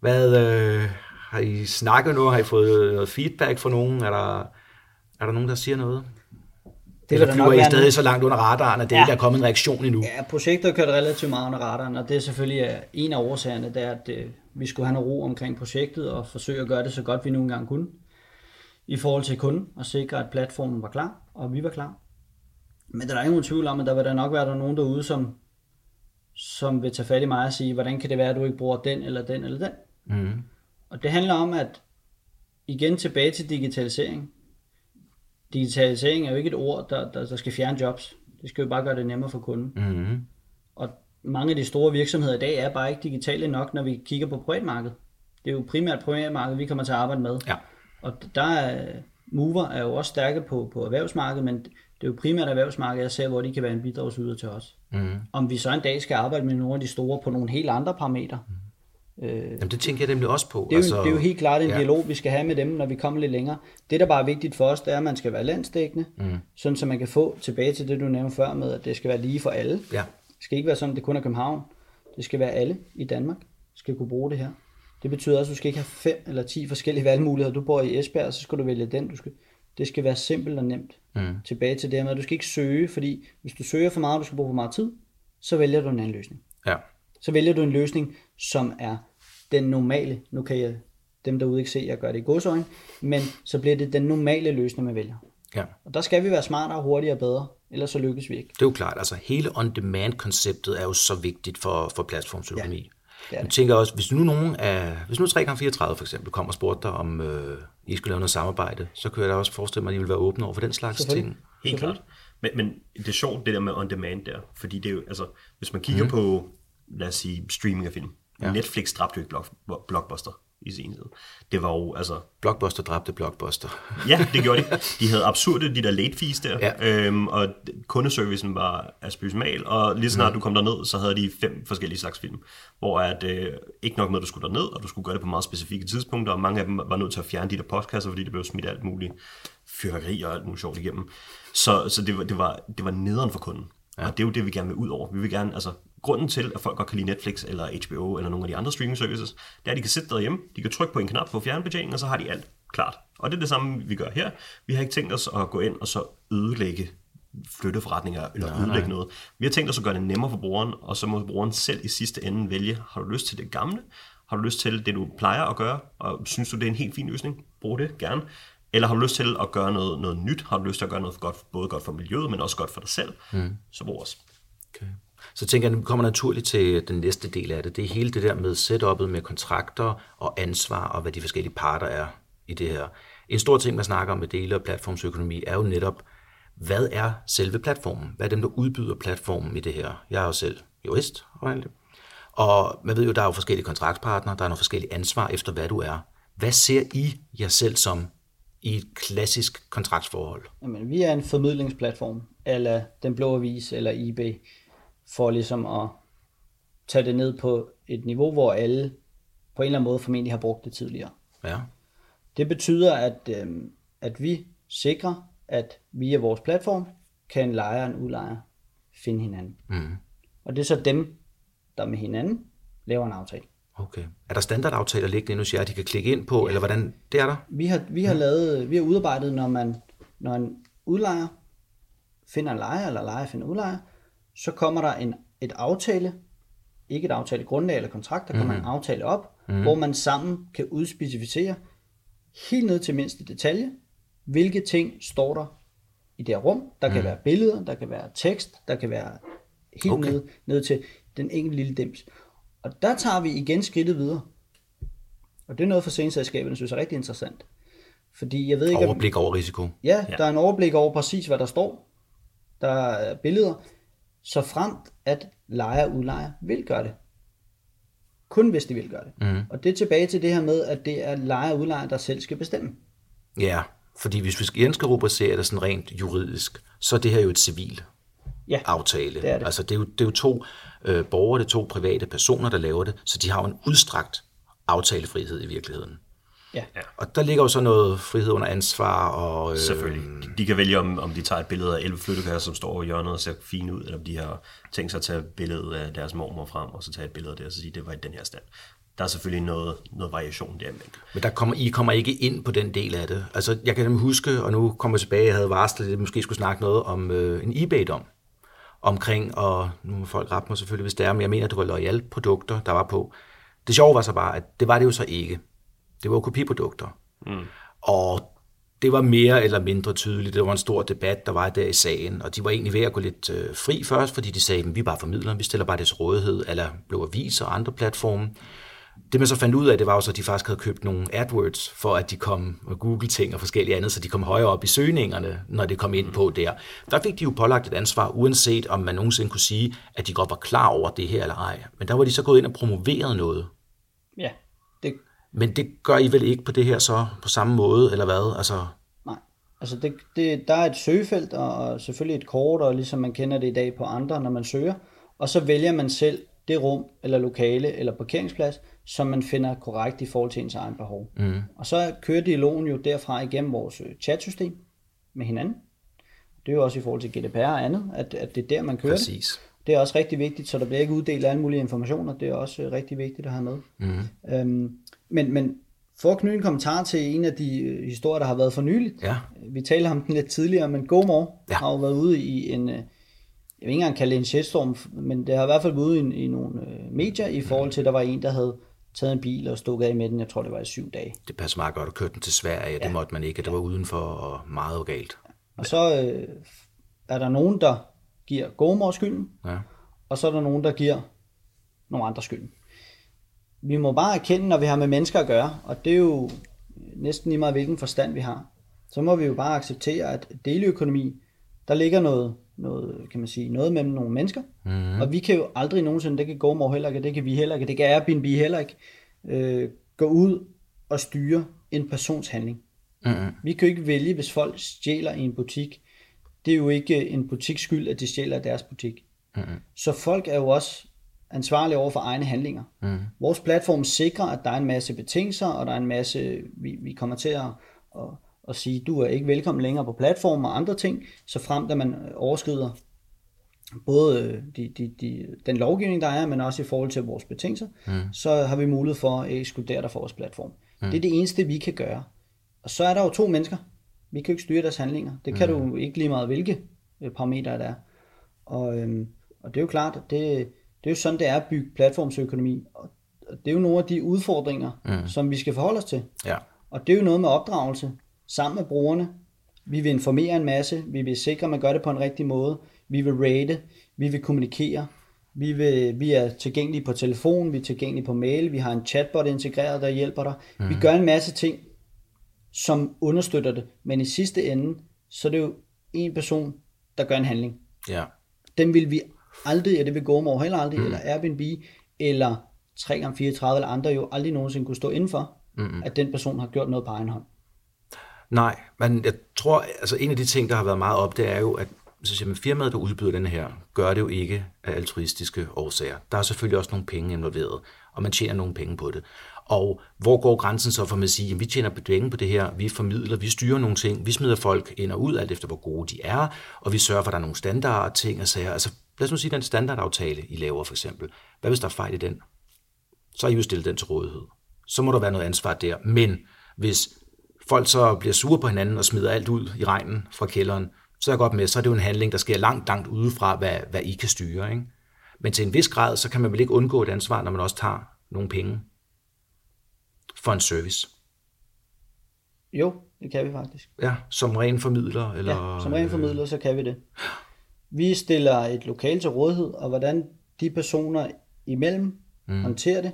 Hvad, øh, har I snakket nu? Har I fået noget feedback fra nogen? Er der, er der nogen, der siger noget? Det Eller flyver I stadig så langt under radaren, at det ja. ikke er kommet en reaktion endnu? Ja, projektet har kørt relativt meget under radaren, og det er selvfølgelig øh, en af årsagerne, det er, at øh, vi skulle have noget ro omkring projektet og forsøge at gøre det så godt, vi nu engang kunne i forhold til kunden og sikre, at platformen var klar, og vi var klar. Men der er ikke nogen tvivl om, at der vil der nok være der nogen derude, som, som vil tage fat i mig og sige, hvordan kan det være, at du ikke bruger den eller den eller den? Mm. Og det handler om, at igen tilbage til digitalisering. Digitalisering er jo ikke et ord, der, der, der skal fjerne jobs. Det skal jo bare gøre det nemmere for kunden. Mm-hmm. Og mange af de store virksomheder i dag er bare ikke digitale nok, når vi kigger på privatmarkedet. Det er jo primært privatmarkedet, vi kommer til at arbejde med. Ja. Og der er, mover er jo også stærke på, på erhvervsmarkedet, men det er jo primært erhvervsmarkedet, jeg ser, hvor de kan være en bidragsyder til os. Mm. Om vi så en dag skal arbejde med nogle af de store på nogle helt andre parametre, mm Øh, Jamen det tænker jeg nemlig også på. Det er, jo, altså, det er jo helt klart en ja. dialog, vi skal have med dem, når vi kommer lidt længere. Det, der bare er vigtigt for os, det er, at man skal være landsdækkende, mm. sådan så man kan få tilbage til det, du nævnte før med, at det skal være lige for alle. Ja. Det skal ikke være sådan, at det kun er København. Det skal være alle i Danmark, skal kunne bruge det her. Det betyder også, at du skal ikke have fem eller ti forskellige valgmuligheder. Du bor i Esbjerg, så skal du vælge den. Du skal, det skal være simpelt og nemt. Mm. Tilbage til det her med, at du skal ikke søge, fordi hvis du søger for meget, og du skal bruge for meget tid, så vælger du en anden løsning. Ja. Så vælger du en løsning, som er den normale, nu kan jeg dem derude ikke se, at jeg gør det i godsøjne, men så bliver det den normale løsning, man vælger. Ja. Og der skal vi være smartere, hurtigere og bedre, ellers så lykkes vi ikke. Det er jo klart, altså hele on-demand-konceptet er jo så vigtigt for, for platformsøkonomi. Ja. Det jeg tænker også, hvis nu nogen af, hvis nu 3x34 for eksempel kommer og spurgte dig, om øh, I skulle lave noget samarbejde, så kan jeg da også forestille mig, at I vil være åbne over for den slags ting. Helt klart. Men, men det er sjovt, det der med on-demand der, fordi det er jo, altså, hvis man kigger mm. på, lad os sige, streaming af film, Ja. Netflix dræbte jo ikke block, Blockbuster i sin tid. Det var jo, altså... Blockbuster dræbte Blockbuster. ja, det gjorde de. De havde absurde de der late fees der, ja. øhm, og kundeservicen var asbysmal, og lige snart mm. du kom derned, så havde de fem forskellige slags film, hvor at, øh, ikke nok med, at du skulle derned, og du skulle gøre det på meget specifikke tidspunkter, og mange af dem var nødt til at fjerne de der postkasser, fordi det blev smidt alt muligt fyrkeri og alt muligt sjovt igennem. Så, så det, var, det, var, det var nederen for kunden. Ja. Og det er jo det, vi gerne vil ud over. Vi vil gerne, altså, grunden til, at folk godt kan lide Netflix eller HBO eller nogle af de andre streaming services, det er, at de kan sidde derhjemme, de kan trykke på en knap på fjernbetjeningen, og så har de alt klart. Og det er det samme, vi gør her. Vi har ikke tænkt os at gå ind og så ødelægge flytteforretninger eller nej, ødelægge nej. noget. Vi har tænkt os at gøre det nemmere for brugeren, og så må brugeren selv i sidste ende vælge, har du lyst til det gamle, har du lyst til det, du plejer at gøre, og synes du, det er en helt fin løsning, brug det gerne. Eller har du lyst til at gøre noget, noget nyt, har du lyst til at gøre noget godt, både godt for miljøet, men også godt for dig selv, mm. så brug os. Okay. Så tænker jeg, at kommer naturligt til den næste del af det. Det er hele det der med setup'et med kontrakter og ansvar og hvad de forskellige parter er i det her. En stor ting, man snakker om med dele- og platformsøkonomi, er jo netop, hvad er selve platformen? Hvad er dem, der udbyder platformen i det her? Jeg er jo selv jurist, og man ved jo, der er jo forskellige kontraktpartnere, der er nogle forskellige ansvar efter, hvad du er. Hvad ser I jer selv som i et klassisk kontraktsforhold? Jamen, vi er en formidlingsplatform, eller Den Blå Avis, eller eBay for ligesom at tage det ned på et niveau, hvor alle på en eller anden måde formentlig har brugt det tidligere. Ja. Det betyder, at, øh, at vi sikrer, at via vores platform kan en lejer og en udlejer finde hinanden. Mm. Og det er så dem, der med hinanden laver en aftale. Okay. Er der standardaftaler liggende endnu, siger, at de kan klikke ind på, ja. eller hvordan det er der? Vi har, vi har mm. lavet, vi har udarbejdet, når man, når en udlejer finder en lejer, eller lejer finder udlejer, så kommer der en, et aftale, ikke et aftale grundlag eller kontrakt, der kommer mm. en aftale op, mm. hvor man sammen kan udspecificere helt ned til mindste detalje, hvilke ting står der i det her rum. Der kan mm. være billeder, der kan være tekst, der kan være helt okay. ned, ned til den enkelte lille dims. Og der tager vi igen skridtet videre. Og det er noget for sceneselskaberne, synes er rigtig interessant. Fordi jeg ved ikke... Overblik over risiko. Ja, der er en overblik over præcis, hvad der står. Der er billeder. Så fremt, at lejer og udlejer vil gøre det. Kun hvis de vil gøre det. Mm. Og det er tilbage til det her med, at det er lejer og udlejer, der selv skal bestemme. Ja, fordi hvis vi skal, igen skal rubricere det sådan rent juridisk, så er det her jo et civil Ja, aftale. det er det. Altså det er jo, det er jo to øh, borgere, det er to private personer, der laver det, så de har jo en udstrakt aftalefrihed i virkeligheden. Ja. Og der ligger jo så noget frihed under ansvar og... Øh, Selvfølgelig. De, kan vælge, om, om de tager et billede af 11 flyttekasser, som står over hjørnet og ser fine ud, eller om de har tænkt sig at tage et billede af deres mormor frem, og så tage et billede af det, og så sige, det var i den her stand. Der er selvfølgelig noget, noget variation der. Men Men der kommer, I kommer ikke ind på den del af det. Altså, jeg kan nemlig huske, og nu kommer jeg tilbage, jeg havde varslet, at jeg måske skulle snakke noget om øh, en eBay-dom. Omkring, og nu må folk rette mig selvfølgelig, hvis det er, men jeg mener, det var loyal produkter, der var på. Det sjove var så bare, at det var det jo så ikke. Det var kopiprodukter. Mm. Og det var mere eller mindre tydeligt. Det var en stor debat, der var der i sagen, og de var egentlig ved at gå lidt øh, fri først, fordi de sagde, at vi er bare formidler, vi stiller bare det til rådighed, eller blev aviser og andre platforme. Det man så fandt ud af, det var jo så, at de faktisk havde købt nogle AdWords, for at de kom og Google-ting og forskellige andet, så de kom højere op i søgningerne, når det kom ind på der. Der fik de jo pålagt et ansvar, uanset om man nogensinde kunne sige, at de godt var klar over det her eller ej. Men der var de så gået ind og promoveret noget. Men det gør I vel ikke på det her så på samme måde, eller hvad? Altså, nej. Altså det, det, der er et søgefelt, og selvfølgelig et kort, og ligesom man kender det i dag på andre, når man søger. Og så vælger man selv det rum, eller lokale, eller parkeringsplads, som man finder korrekt i forhold til ens egen behov. Mm. Og så kører dialogen jo derfra igennem vores øh, chatsystem med hinanden. Det er jo også i forhold til GDPR og andet, at, at det er der, man kører det. præcis. Det er også rigtig vigtigt, så der bliver ikke uddelt alle mulige informationer. Det er også øh, rigtig vigtigt at have med. Mm. Øhm, men, men for at knytte en kommentar til en af de øh, historier, der har været for nyligt. Ja. Vi talte om den lidt tidligere, men GoMore Ja. har jo været ude i en, øh, jeg vil ikke engang kalde det en shitstorm, men det har i hvert fald været ude i, i nogle øh, medier i forhold til, at der var en, der havde taget en bil og stukket af med den, jeg tror det var i syv dage. Det passer meget godt at køre den til Sverige, ja. det måtte man ikke, det var udenfor og meget galt. Og så øh, er der nogen, der giver GoMore skylden, Ja. og så er der nogen, der giver nogle andre skylden. Vi må bare erkende, når vi har med mennesker at gøre, og det er jo næsten lige meget, hvilken forstand vi har, så må vi jo bare acceptere, at deleøkonomi, der ligger noget, noget, kan man sige, noget mellem nogle mennesker, mm. og vi kan jo aldrig nogensinde, det kan GoMore heller ikke, det kan vi heller ikke, det kan Airbnb heller ikke, øh, gå ud og styre en persons handling. Mm-hmm. Vi kan jo ikke vælge, hvis folk stjæler i en butik. Det er jo ikke en butiks skyld, at de stjæler deres butik. Mm-hmm. Så folk er jo også ansvarlige over for egne handlinger. Mm. Vores platform sikrer, at der er en masse betingelser, og der er en masse, vi, vi kommer til at, at, at sige, du er ikke velkommen længere på platformen og andre ting, så frem at man overskrider både øh, de, de, de, den lovgivning, der er, men også i forhold til vores betingelser, mm. så har vi mulighed for at ekskludere dig fra vores platform. Mm. Det er det eneste, vi kan gøre. Og så er der jo to mennesker. Vi kan jo ikke styre deres handlinger. Det kan mm. du ikke lige meget, hvilke øh, parametre der er. Og, øhm, og det er jo klart, at det, det er jo sådan, det er at bygge platformsøkonomi. Og det er jo nogle af de udfordringer, mm. som vi skal forholde os til. Ja. Og det er jo noget med opdragelse sammen med brugerne. Vi vil informere en masse, vi vil sikre, at man gør det på en rigtig måde, vi vil rate, vi vil kommunikere, vi, vil, vi er tilgængelige på telefon, vi er tilgængelige på mail, vi har en chatbot integreret, der hjælper dig. Mm. Vi gør en masse ting, som understøtter det, men i sidste ende, så er det jo en person, der gør en handling. Ja. Den vil vi aldrig, og det vil GoMore heller aldrig, mm. eller Airbnb, eller 3x34 eller andre jo aldrig nogensinde kunne stå indenfor, mm. at den person har gjort noget på egen hånd. Nej, men jeg tror, altså en af de ting, der har været meget op, det er jo, at så siger man, firmaet, der udbyder den her, gør det jo ikke af altruistiske årsager. Der er selvfølgelig også nogle penge involveret, og man tjener nogle penge på det. Og hvor går grænsen så for at sige, at vi tjener penge på det her, vi formidler, vi styrer nogle ting, vi smider folk ind og ud, alt efter hvor gode de er, og vi sørger for, at der er nogle standard ting og sager. Altså lad os nu sige, den standardaftale, I laver for eksempel. Hvad hvis der er fejl i den? Så har I jo stillet den til rådighed. Så må der være noget ansvar der. Men hvis folk så bliver sure på hinanden og smider alt ud i regnen fra kælderen, så er jeg godt med, så er det jo en handling, der sker langt, langt udefra, hvad, hvad I kan styre. Ikke? Men til en vis grad, så kan man vel ikke undgå et ansvar, når man også tager nogle penge for en service. Jo, det kan vi faktisk. Ja, som ren formidler? Eller, Ja, som ren formidler, så kan vi det. Vi stiller et lokal til rådighed, og hvordan de personer imellem mm. håndterer det,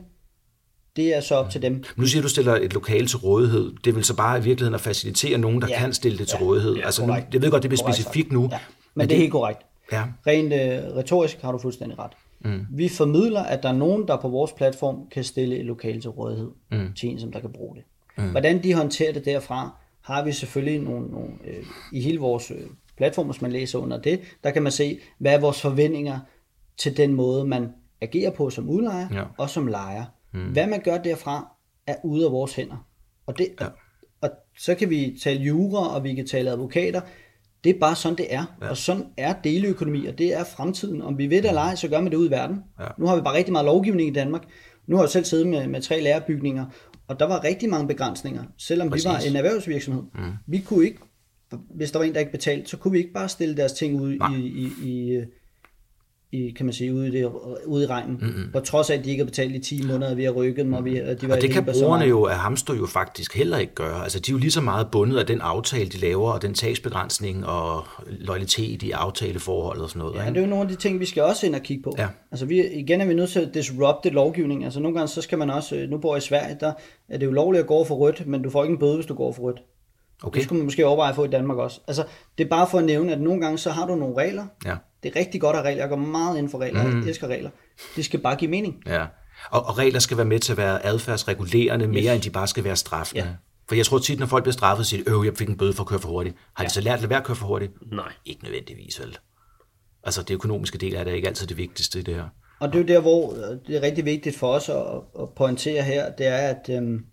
det er så op til dem. Nu siger du, stiller et lokal til rådighed. Det vil så bare i virkeligheden at facilitere nogen, der ja. kan stille det til ja. rådighed. Ja, altså, nu, jeg ved godt, det bliver korrekt. specifikt nu. Ja. Men, men det er helt korrekt. Ja. Rent øh, retorisk har du fuldstændig ret. Mm. Vi formidler, at der er nogen, der på vores platform kan stille et lokale til rådighed mm. til en, som der kan bruge det. Mm. Hvordan de håndterer det derfra, har vi selvfølgelig nogle, nogle øh, i hele vores øh, platform, hvis man læser under det, der kan man se, hvad er vores forventninger til den måde, man agerer på som udlejer ja. og som lejer. Mm. Hvad man gør derfra, er ude af vores hænder. Og, det, ja. og, og så kan vi tale jura, og vi kan tale advokater. Det er bare sådan, det er. Ja. Og sådan er deleøkonomi, og det er fremtiden. Om vi ved det eller ej, så gør man det ud i verden. Ja. Nu har vi bare rigtig meget lovgivning i Danmark. Nu har jeg selv siddet med, med tre lærerbygninger, og der var rigtig mange begrænsninger, selvom Præcis. vi var en erhvervsvirksomhed. Mm. Vi kunne ikke, hvis der var en, der ikke betalte, så kunne vi ikke bare stille deres ting ud i, i, i, i, kan man sige, ude i, det, ude i regnen. Mm-hmm. På trods af, at de ikke har betalt i 10 måneder, vi har rykket dem, og, vi, og de var og det kan brugerne jo af Hamster jo faktisk heller ikke gøre. Altså, de er jo lige så meget bundet af den aftale, de laver, og den tagsbegrænsning og loyalitet i aftaleforholdet og sådan noget. Ja, ikke? det er jo nogle af de ting, vi skal også ind og kigge på. Ja. Altså, vi, igen er vi nødt til at disrupte lovgivning. Altså, nogle gange så skal man også, nu bor jeg i Sverige, der er det jo lovligt at gå for rødt, men du får ikke en bøde, hvis du går for rødt. Okay. Det skulle man måske overveje at få i Danmark også. Altså, det er bare for at nævne, at nogle gange så har du nogle regler. Ja. Det er rigtig godt at regler. Jeg går meget ind for regler. Mm. Jeg elsker regler. Det skal bare give mening. Ja. Og, og regler skal være med til at være adfærdsregulerende mere, yes. end de bare skal være straffende. Ja. For jeg tror tit, når folk bliver straffet, siger de, øh, jeg fik en bøde for at køre for hurtigt. Har ja. de så lært at lade være at køre for hurtigt? Nej. Ikke nødvendigvis, vel? Altså, det økonomiske del er det ikke altid det vigtigste i det her. Og det er jo der, hvor det er rigtig vigtigt for os at, at pointere her, det er, at, øhm,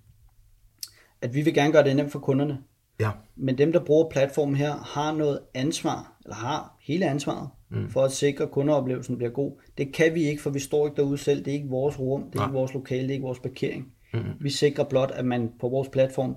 at vi vil gerne gøre det nemt for kunderne. Ja. Men dem, der bruger platformen her, har noget ansvar, eller har hele ansvaret, mm. for at sikre, at kundeoplevelsen bliver god. Det kan vi ikke, for vi står ikke derude selv. Det er ikke vores rum, det er Nej. ikke vores lokale, det er ikke vores parkering. Mm. Vi sikrer blot, at man på vores platform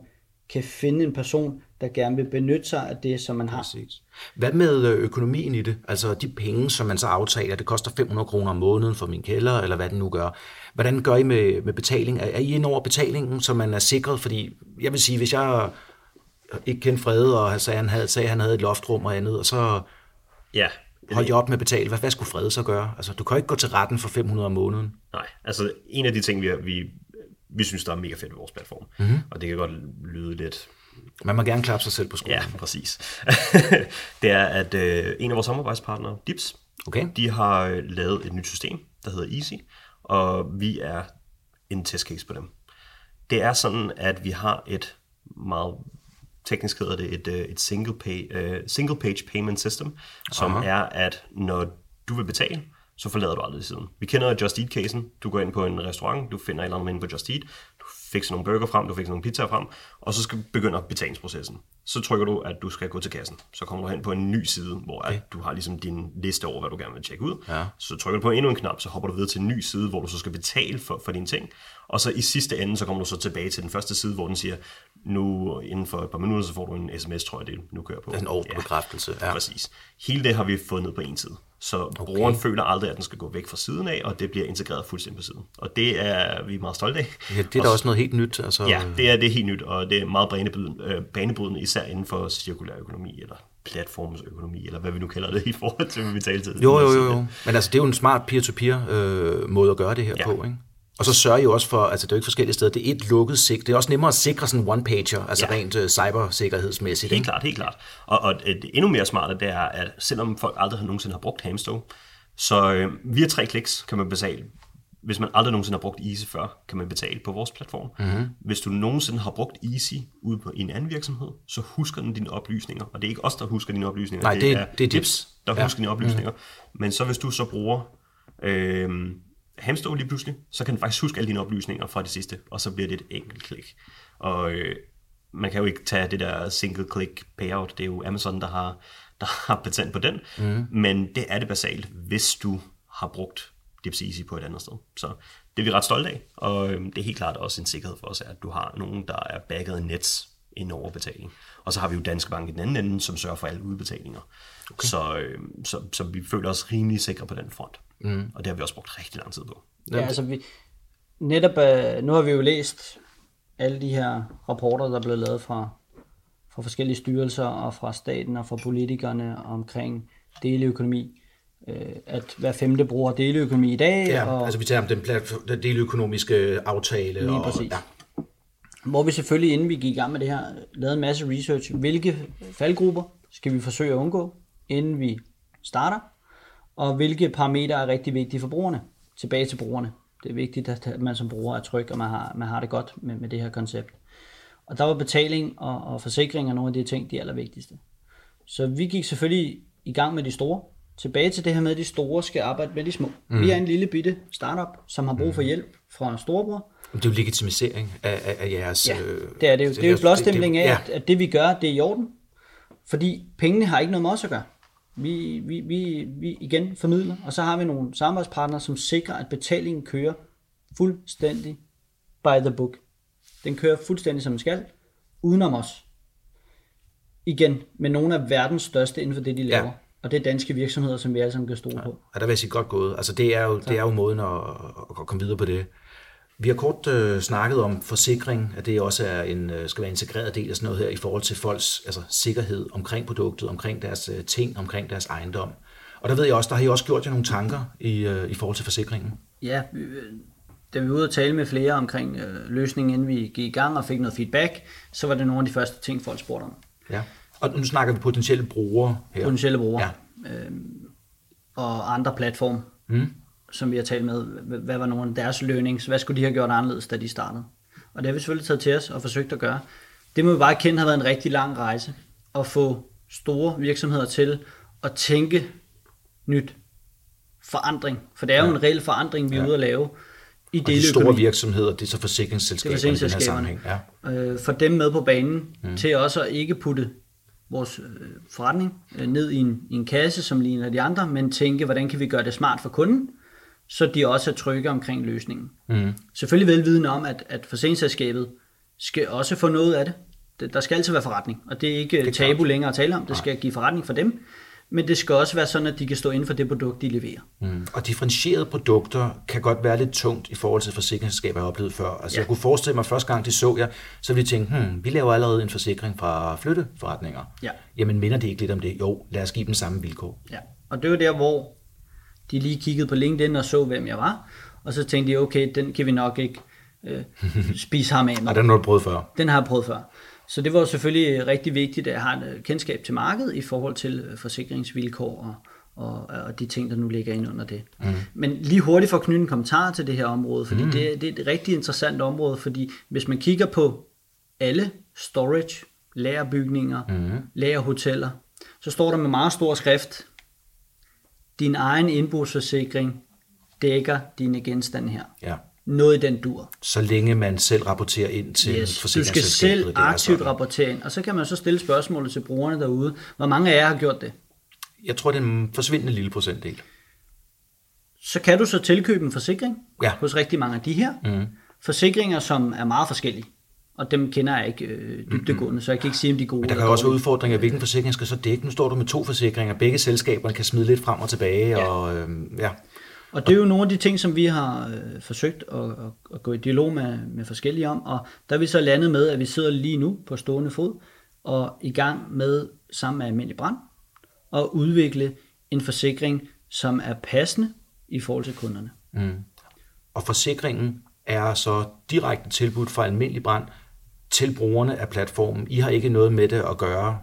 kan finde en person, der gerne vil benytte sig af det, som man har. Præcis. Hvad med øh, økonomien i det? Altså de penge, som man så aftaler, det koster 500 kroner om måneden for min kælder, eller hvad det nu gør. Hvordan gør I med, med betaling? Er I ind over betalingen, så man er sikret? Fordi jeg vil sige, hvis jeg ikke kendte Frede, og sagde, han havde, sagde, han havde et loftrum og andet, og så ja, holdt jeg op med at betale. Hvad, hvad skulle Frede så gøre? Altså, du kan jo ikke gå til retten for 500 om måneden. Nej, altså en af de ting, vi, vi, vi synes, der er mega fedt ved vores platform, mm-hmm. og det kan godt lyde lidt man må gerne klappe sig selv på skolen. Ja, præcis. det er, at øh, en af vores samarbejdspartnere, Dips, okay. de har øh, lavet et nyt system, der hedder Easy, og vi er en testcase på dem. Det er sådan, at vi har et meget teknisk hedder det et, øh, et single, pay, uh, single page payment system, som Aha. er, at når du vil betale, så forlader du aldrig siden. Vi kender Just Eat-casen. Du går ind på en restaurant, du finder et eller andet inde på Just Eat, du fikser nogle burger frem, du fikser nogle pizza frem, og så skal begynde betalingsprocessen. Så trykker du, at du skal gå til kassen. Så kommer du hen på en ny side, hvor okay. at du har ligesom din liste over, hvad du gerne vil tjekke ud. Ja. Så trykker du på endnu en knap, så hopper du videre til en ny side, hvor du så skal betale for, for dine ting. Og så i sidste ende, så kommer du så tilbage til den første side, hvor den siger, nu inden for et par minutter, så får du en sms, tror jeg, det nu kører på. Er en ordrebekræftelse. Ja, ja, præcis. Hele det har vi fået ned på en side. Så okay. brugeren føler aldrig, at den skal gå væk fra siden af, og det bliver integreret fuldstændig på siden. Og det er vi meget stolte af. Ja, det er da også noget helt nyt. Altså... Ja, det er, det er helt nyt, og det er meget banebrydende, øh, banebrydende især inden for cirkulær økonomi, eller platformsøkonomi, eller hvad vi nu kalder det i forhold til, hvad vi taler til. Jo, jo, jo, jo. Men altså, det er jo en smart peer-to-peer øh, måde at gøre det her ja. på, ikke? Og så sørger I jo også for, altså det er jo ikke forskellige steder, det er et lukket sigt. Det er også nemmere at sikre sådan en one-pager, altså ja. rent uh, cybersikkerhedsmæssigt. Helt ikke? klart, helt klart. Og, og det endnu mere smarte, det er, at selvom folk aldrig har nogensinde har brugt Hamstow, så øh, via tre kliks kan man betale. Hvis man aldrig nogensinde har brugt Easy før, kan man betale på vores platform. Mm-hmm. Hvis du nogensinde har brugt Easy ude på en anden virksomhed, så husker den dine oplysninger. Og det er ikke os, der husker dine oplysninger. Nej, det, det er, det er Dips, der ja. husker dine oplysninger. Mm-hmm. Men så hvis du så bruger... Øh, Hamstone lige pludselig, så kan den faktisk huske alle dine oplysninger fra det sidste, og så bliver det et enkelt klik. Og øh, man kan jo ikke tage det der single click payout, det er jo Amazon, der har, der har patent på den, mm. men det er det basalt, hvis du har brugt Dips Easy på et andet sted. Så det er vi ret stolte af, og øh, det er helt klart også en sikkerhed for os, at du har nogen, der er backet i nets ind over betaling. Og så har vi jo Danske Bank i den anden ende, som sørger for alle udbetalinger. Okay. Så, øh, så, så vi føler os rimelig sikre på den front. Mm. Og det har vi også brugt rigtig lang tid på. Ja, altså vi, netop, øh, nu har vi jo læst alle de her rapporter, der er blevet lavet fra, fra forskellige styrelser og fra staten og fra politikerne omkring deleøkonomi. Øh, at hver femte bruger deleøkonomi i dag. Ja, og, altså vi tager om den, den deløkonomiske aftale. Lige og, præcis. Ja. Hvor vi selvfølgelig, inden vi gik i gang med det her, lavede en masse research. Hvilke faldgrupper skal vi forsøge at undgå, inden vi starter? Og hvilke parametre er rigtig vigtige for brugerne? Tilbage til brugerne. Det er vigtigt, at man som bruger er tryg, og man har, man har det godt med, med det her koncept. Og der var betaling og, og forsikring og nogle af de ting, de allervigtigste. Så vi gik selvfølgelig i gang med de store. Tilbage til det her med, at de store skal arbejde med de små. Mm. Vi er en lille bitte startup, som har brug for hjælp fra storebror. Det er jo legitimisering af, af, af jeres... Ja, øh, det er det jo. Det er jo blåstempling af, ja. at, at det vi gør, det er i orden. Fordi pengene har ikke noget med os at gøre. Vi, vi, vi, vi igen formidler, og så har vi nogle samarbejdspartnere, som sikrer, at betalingen kører fuldstændig by the book. Den kører fuldstændig som den skal, udenom os. Igen, med nogle af verdens største inden for det, de laver. Ja. Og det er danske virksomheder, som vi alle sammen kan stole på. Ja, der vil jeg sige godt gået. Altså det er jo, det er jo måden at, at komme videre på det. Vi har kort øh, snakket om forsikring, at det også er en, øh, skal være en integreret del af sådan noget her i forhold til folks altså, sikkerhed omkring produktet, omkring deres øh, ting, omkring deres ejendom. Og der ved jeg også, der har I også gjort jer nogle tanker i, øh, i forhold til forsikringen. Ja, vi- da vi var ude og tale med flere omkring øh, løsningen, inden vi gik i gang og fik noget feedback, så var det nogle af de første ting, folk spurgte om. Ja. Og nu snakker vi potentielle brugere her. Potentielle brugere Ja. og andre platforme, Mm. som vi har talt med. Hvad var nogle af deres learnings? Hvad skulle de have gjort anderledes, da de startede? Og det har vi selvfølgelig taget til os og forsøgt at gøre. Det må vi bare kende har været en rigtig lang rejse. At få store virksomheder til at tænke nyt. Forandring. For det er jo en reel forandring, vi er ude at lave i Og de store virksomheder, det er så forsikringsselskaberne Det er i den her forsikringsselskaberne. sammenhæng. Ja. øh, få dem med på banen mm. til også at ikke putte vores øh, forretning øh, ned i en, i en kasse, som ligner de andre, men tænke, hvordan kan vi gøre det smart for kunden, så de også er trygge omkring løsningen. Mm. Selvfølgelig velvidende om, at, at forsikringsselskabet skal også få noget af det. det. Der skal altid være forretning, og det er ikke det er tabu klart. længere at tale om. Det skal give forretning for dem, men det skal også være sådan, at de kan stå inden for det produkt, de leverer. Mm. Og differentierede produkter kan godt være lidt tungt i forhold til forsikringsselskaber, jeg har oplevet før. Altså, ja. Jeg kunne forestille mig, at første gang de så jer, så ville de tænke, hmm, vi laver allerede en forsikring fra flytteforretninger. Ja. Jamen, minder det ikke lidt om det? Jo, lad os give dem samme vilkår. Ja, og det var der, hvor de lige kiggede på LinkedIn og så, hvem jeg var. Og så tænkte de, okay, den kan vi nok ikke øh, spise ham af med. Og den har du prøvet før. Den har jeg prøvet før. Så det var selvfølgelig rigtig vigtigt, at jeg har et øh, kendskab til markedet i forhold til øh, forsikringsvilkår og, og, og de ting, der nu ligger ind under det. Mm. Men lige hurtigt for at knytte en kommentar til det her område, fordi mm. det, det er et rigtig interessant område, fordi hvis man kigger på alle storage, lagerbygninger, mm. lagerhoteller, så står der med meget stor skrift, din egen indbrugsforsikring dækker dine genstande her. Ja. Noget i den dur. Så længe man selv rapporterer ind til Yes, du skal selv aktivt rapportere ind, og så kan man så stille spørgsmålet til brugerne derude. Hvor mange af jer har gjort det? Jeg tror, det er en forsvindende lille procentdel. Så kan du så tilkøbe en forsikring Ja. hos rigtig mange af de her. Mm. Forsikringer, som er meget forskellige. Og dem kender jeg ikke øh, dybdegående, så jeg kan ikke sige, om de er gode Men der kan også være udfordringer, hvilken forsikring skal så dække. Nu står du med to forsikringer. Begge selskaberne kan smide lidt frem og tilbage. Ja. Og, øhm, ja. Og det er jo nogle af de ting, som vi har øh, forsøgt at, at, at gå i dialog med, med forskellige om, og der er vi så landet med, at vi sidder lige nu på stående fod og i gang med sammen med Almindelig Brand at udvikle en forsikring, som er passende i forhold til kunderne. Mm. Og forsikringen er så direkte tilbudt fra almindelig brand til brugerne af platformen. I har ikke noget med det at gøre.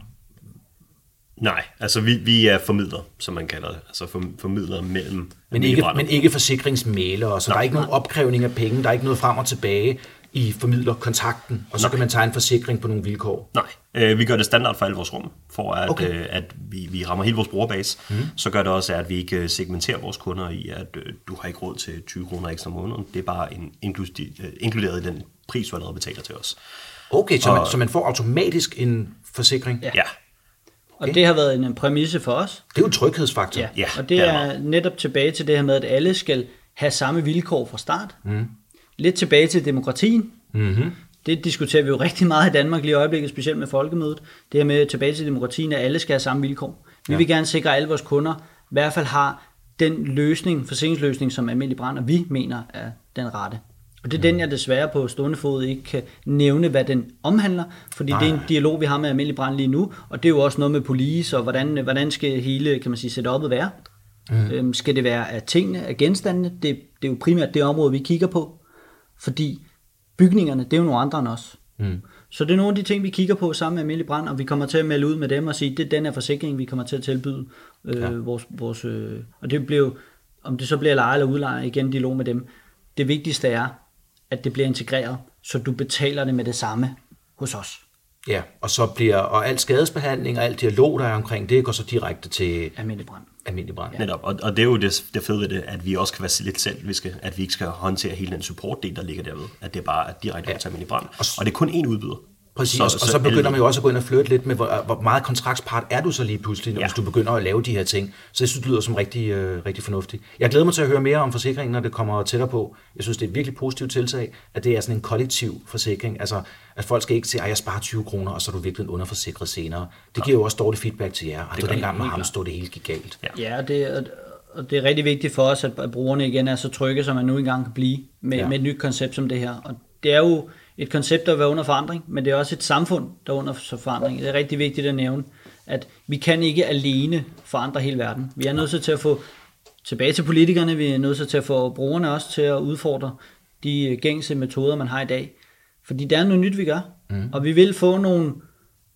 Nej, altså vi, vi er formidler, som man kalder det. Altså for, formidler mellem Men ikke, men ikke forsikringsmælere, så der er ikke nogen opkrævning af penge, der er ikke noget frem og tilbage. I formidler kontakten, og så Nej. kan man tegne en forsikring på nogle vilkår. Nej, øh, vi gør det standard for alle vores rum, for at, Okay. øh, at vi, vi rammer hele vores brugerbase. Mm. Så gør det også, at vi ikke øh, segmenterer vores kunder i, at øh, du har ikke råd til 20 kroner ekstra om måneden. Det er bare en, øh, inkluderet i den pris, du allerede betaler til os. Okay, så man, Og- så man får automatisk en forsikring? Ja. Ja, Og det har været en, en præmisse for os. Det er jo en tryghedsfaktor. Ja, Ja, og det det er er netop tilbage til det her med, at alle skal have samme vilkår fra start. Mm. Lidt tilbage til demokratien. Mm-hmm. Det diskuterer vi jo rigtig meget i Danmark lige i øjeblikket, specielt med folkemødet. Det her med tilbage til demokratien, at alle skal have samme vilkår. Vi ja. vil gerne sikre, at alle vores kunder i hvert fald har den løsning, forsikringsløsning, som almindelig brand, og vi mener er den rette. Og det er den, jeg desværre på stående fod ikke kan nævne, hvad den omhandler, fordi Nej. det er en dialog, vi har med almindelig brand lige nu, og det er jo også noget med police, og hvordan, hvordan skal hele, kan man sige, setupet være. Mm. Øhm, skal det være af tingene, af genstandene? Det, det er jo primært det område, vi kigger på. Fordi bygningerne, det er jo nogle andre end os. Mm. Så det er nogle af de ting, vi kigger på sammen med Almindelig Brand, og vi kommer til at melde ud med dem og sige, det er den her forsikring, vi kommer til at tilbyde. Øh, ja. vores, vores, øh, og det bliver om det så bliver leje eller udleje, igen dialog med dem. Det vigtigste er, at det bliver integreret, så du betaler det med det samme hos os. Ja, og så bliver, og al skadesbehandling og alt dialog, der er omkring det, går så direkte til almindelig brand. Almindelig brand. Ja. Netop, og, og det er jo det, det fede ved det, at vi også kan være lidt selv, vi skal, at vi ikke skal håndtere hele den supportdel, der ligger derved. At det er bare direkte ja. til almindelig brand. Og, og det er kun én udbyder. Præcis, så, og så, så begynder man jo også at gå ind og flytte lidt med, hvor, hvor meget kontraktspart er du så lige pludselig, når, ja. hvis du begynder at lave de her ting. Så det synes, det lyder som rigtig, øh, rigtig fornuftigt. Jeg glæder mig til at høre mere om forsikringen, når det kommer tættere på. Jeg synes, det er et virkelig positivt tiltag, at det er sådan en kollektiv forsikring. Altså, at folk skal ikke sige, at jeg sparer 20 kroner, og så er du virkelig underforsikret senere. Det giver jo også dårlig feedback til jer. Det var dengang med ham stod det hele gik galt. Ja, ja det, og det er rigtig vigtigt for os, at brugerne igen er så trygge, som man nu engang kan blive med, ja. med et nyt koncept som det her. Og det er jo et koncept, der er under forandring, men det er også et samfund, der er under forandring. Det er rigtig vigtigt at nævne, at vi kan ikke alene forandre hele verden. Vi er nødt til at få tilbage til politikerne, vi er nødt til at få brugerne også til at udfordre de gængse metoder, man har i dag. Fordi det er noget nyt, vi gør. Mm. Og vi vil få nogle,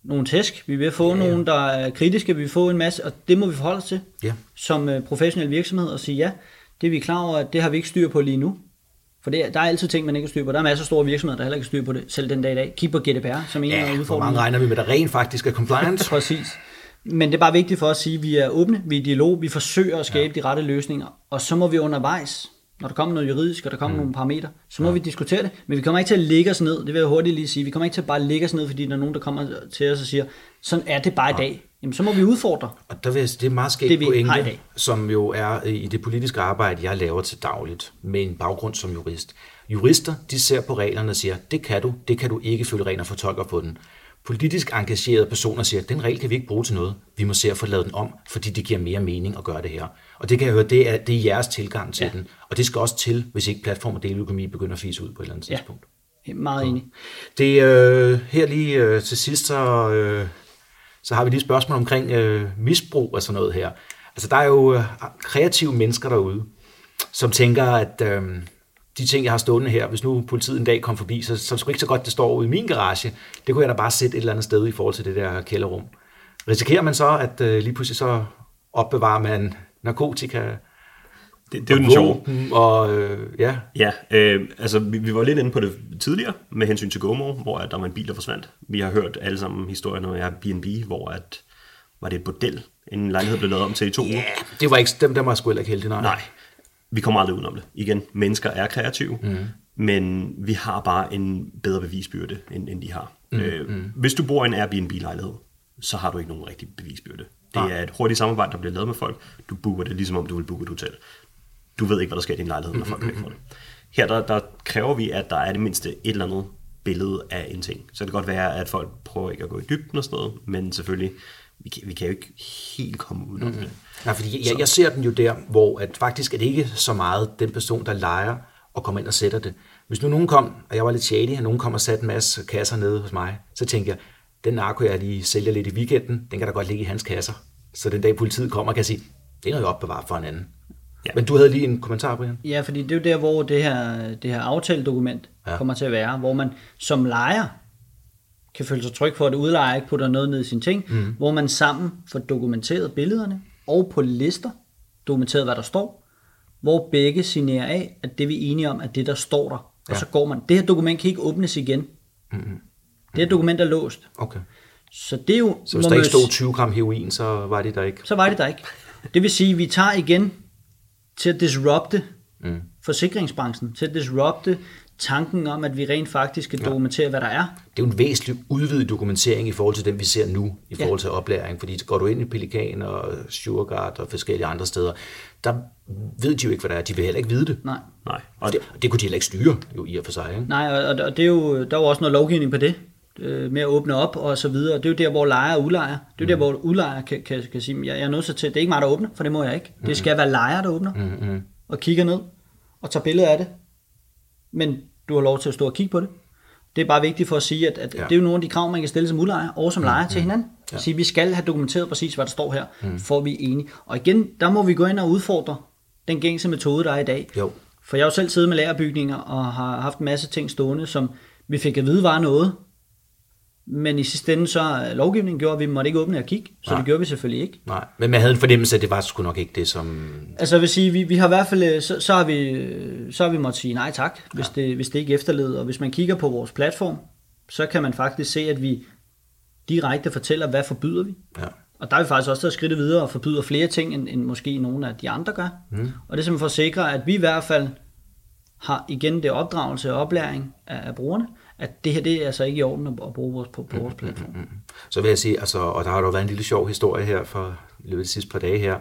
nogle tæsk, vi vil få ja. nogle, der er kritiske, vi vil få en masse, og det må vi forholde os til ja. som uh, professionel virksomhed og sige, ja, det er vi klar over, at det har vi ikke styr på lige nu. For det, der er altid ting, man ikke har styr på. Der er masser af store virksomheder, der heller ikke har styr på det, selv den dag i dag. Kig på GDPR, som en ja, af udfordringerne. hvor mange regner vi med, der rent faktisk er compliance? Præcis. Men det er bare vigtigt for os at sige, at vi er åbne, vi er i dialog, vi forsøger at skabe ja. de rette løsninger, og så må vi undervejs, når der kommer noget juridisk, og der kommer mm. nogle parametre, så må ja. vi diskutere det. Men vi kommer ikke til at lægge os ned, det vil jeg hurtigt lige sige. Vi kommer ikke til at bare lægge os ned, fordi der er nogen, der kommer til os og siger, sådan er det bare i dag. Jamen, så må vi udfordre. Og der vil, det er meget skægt pointe, som jo er i det politiske arbejde, jeg laver til dagligt, med en baggrund som jurist. Jurister, de ser på reglerne og siger, det kan du, det kan du ikke følge reglerne og fortolker på den. Politisk engagerede personer siger, den regel kan vi ikke bruge til noget. Vi må se at få lavet den om, fordi det giver mere mening at gøre det her. Og det kan jeg høre, det er, det er jeres tilgang til ja. den. Og det skal også til, hvis ikke platform og deleøkonomi begynder at fise ud på et eller andet ja. tidspunkt. Meget enig. Det øh, her lige øh, til sidst, så, øh, så har vi lige et spørgsmål omkring øh, misbrug og sådan noget her. Altså der er jo øh, kreative mennesker derude, som tænker, at øh, de ting, jeg har stående her, hvis nu politiet en dag kom forbi, så, så er det ikke så godt, det står ude i min garage. Det kunne jeg da bare sætte et eller andet sted i forhold til det der kælderrum. Risikerer man så, at øh, lige pludselig så opbevarer man narkotika, det, det er jo den sjove. Og, øh, ja. Ja, øh, altså vi, vi var lidt inde på det tidligere med hensyn til GoMo, hvor at der var en bil, der forsvandt. Vi har hørt alle sammen jeg er B&B, hvor at, var det et bordel, en lejlighed blev lavet om til i to yeah, uger. det var ikke, dem der var sgu heller ikke heldig, nej. Nej, vi kommer aldrig udenom det. Igen, mennesker er kreative, mm. men vi har bare en bedre bevisbyrde, end, end de har. Mm. Øh, mm. Hvis du bor i en Airbnb-lejlighed, så har du ikke nogen rigtig bevisbyrde. Det er et hurtigt samarbejde, der bliver lavet med folk. Du booker det, ligesom om du vil booke et hotel. Du ved ikke, hvad der sker i din lejlighed, når folk er væk fra det. Her der, der kræver vi, at der er det mindste et eller andet billede af en ting. Så det kan godt være, at folk prøver ikke at gå i dybden og sådan noget, men selvfølgelig, vi kan, vi kan jo ikke helt komme ud af mm-hmm. det. Nej, fordi jeg, jeg ser den jo der, hvor at faktisk er det ikke så meget den person, der leger og kommer ind og sætter det. Hvis nu nogen kom, og jeg var lidt shady, og nogen kom og satte en masse kasser nede hos mig, så tænker jeg, den narko, jeg lige sælger lidt i weekenden, den kan da godt ligge i hans kasser. Så den dag politiet kommer, kan jeg sige, det er noget, jeg opbevarer for en anden. Ja. Men du havde lige en kommentar, Brian? Ja, fordi det er jo der, hvor det her, det her aftaledokument ja. kommer til at være, hvor man som lejer kan føle sig tryg for, at udlejer ikke putter noget ned i sine ting, mm. hvor man sammen får dokumenteret billederne, og på lister dokumenteret, hvad der står, hvor begge signerer af, at det vi er enige om, at det der står der. Ja. Og så går man. Det her dokument kan ikke åbnes igen. Mm-hmm. Det her dokument er låst. Okay. Så det er jo... Så hvis der ikke stod 20 gram heroin, så var det der ikke? Så var det der ikke. Det vil sige, at vi tager igen til at disrupte mm. forsikringsbranchen, til at disrupte tanken om, at vi rent faktisk skal dokumentere, ja. hvad der er. Det er jo en væsentlig udvidet dokumentering i forhold til den, vi ser nu, i forhold til oplæring. Fordi går du ind i Pelikan og Sugarguard og forskellige andre steder, der ved de jo ikke, hvad der er. De vil heller ikke vide det. Nej. Nej. Og det, det kunne de heller ikke styre, jo i og for sig. Ikke? Nej, og, og det er jo, der er jo også noget lovgivning på det øh, med at åbne op og så videre. Det er jo der, hvor lejer og udlejer. Det er mm. der, hvor udlejer kan, kan, kan sige, jeg, jeg er nødt til, det er ikke mig, der åbner, for det må jeg ikke. Det skal være lejer, der åbner mm-hmm. og kigger ned og tager billeder af det. Men du har lov til at stå og kigge på det. Det er bare vigtigt for at sige, at, at ja. det er jo nogle af de krav, man kan stille som udlejer og som lejer mm, til hinanden. Ja. Sige, vi skal have dokumenteret præcis, hvad der står her, mm. for vi er enige. Og igen, der må vi gå ind og udfordre den gængse metode, der er i dag. Jo. For jeg har jo selv siddet med lagerbygninger og har haft en masse ting stående, som vi fik at vide var noget, men i sidste ende så lovgivningen gjorde, at vi måtte ikke åbne og kigge, så Nej. det gjorde vi selvfølgelig ikke. Nej, men man havde en fornemmelse af, at det var sgu nok ikke det, som... Altså jeg vil sige, vi, vi har i hvert fald, så, så, har vi, så har vi måttet sige nej tak, hvis, ja. det, hvis det ikke efterleder. Og hvis man kigger på vores platform, så kan man faktisk se, at vi direkte fortæller, hvad forbyder vi. Ja. Og der er vi faktisk også taget skridt videre og forbyder flere ting, end, end måske nogle af de andre gør. Mm. Og det er simpelthen for at sikre, at vi i hvert fald har igen det opdragelse og oplæring af, af brugerne, at det her det er altså ikke i orden at bruge vores, på, på vores platform. Mm, mm, mm. Så vil jeg sige, altså, og der har jo været en lille sjov historie her for løbet af de sidste par dage her,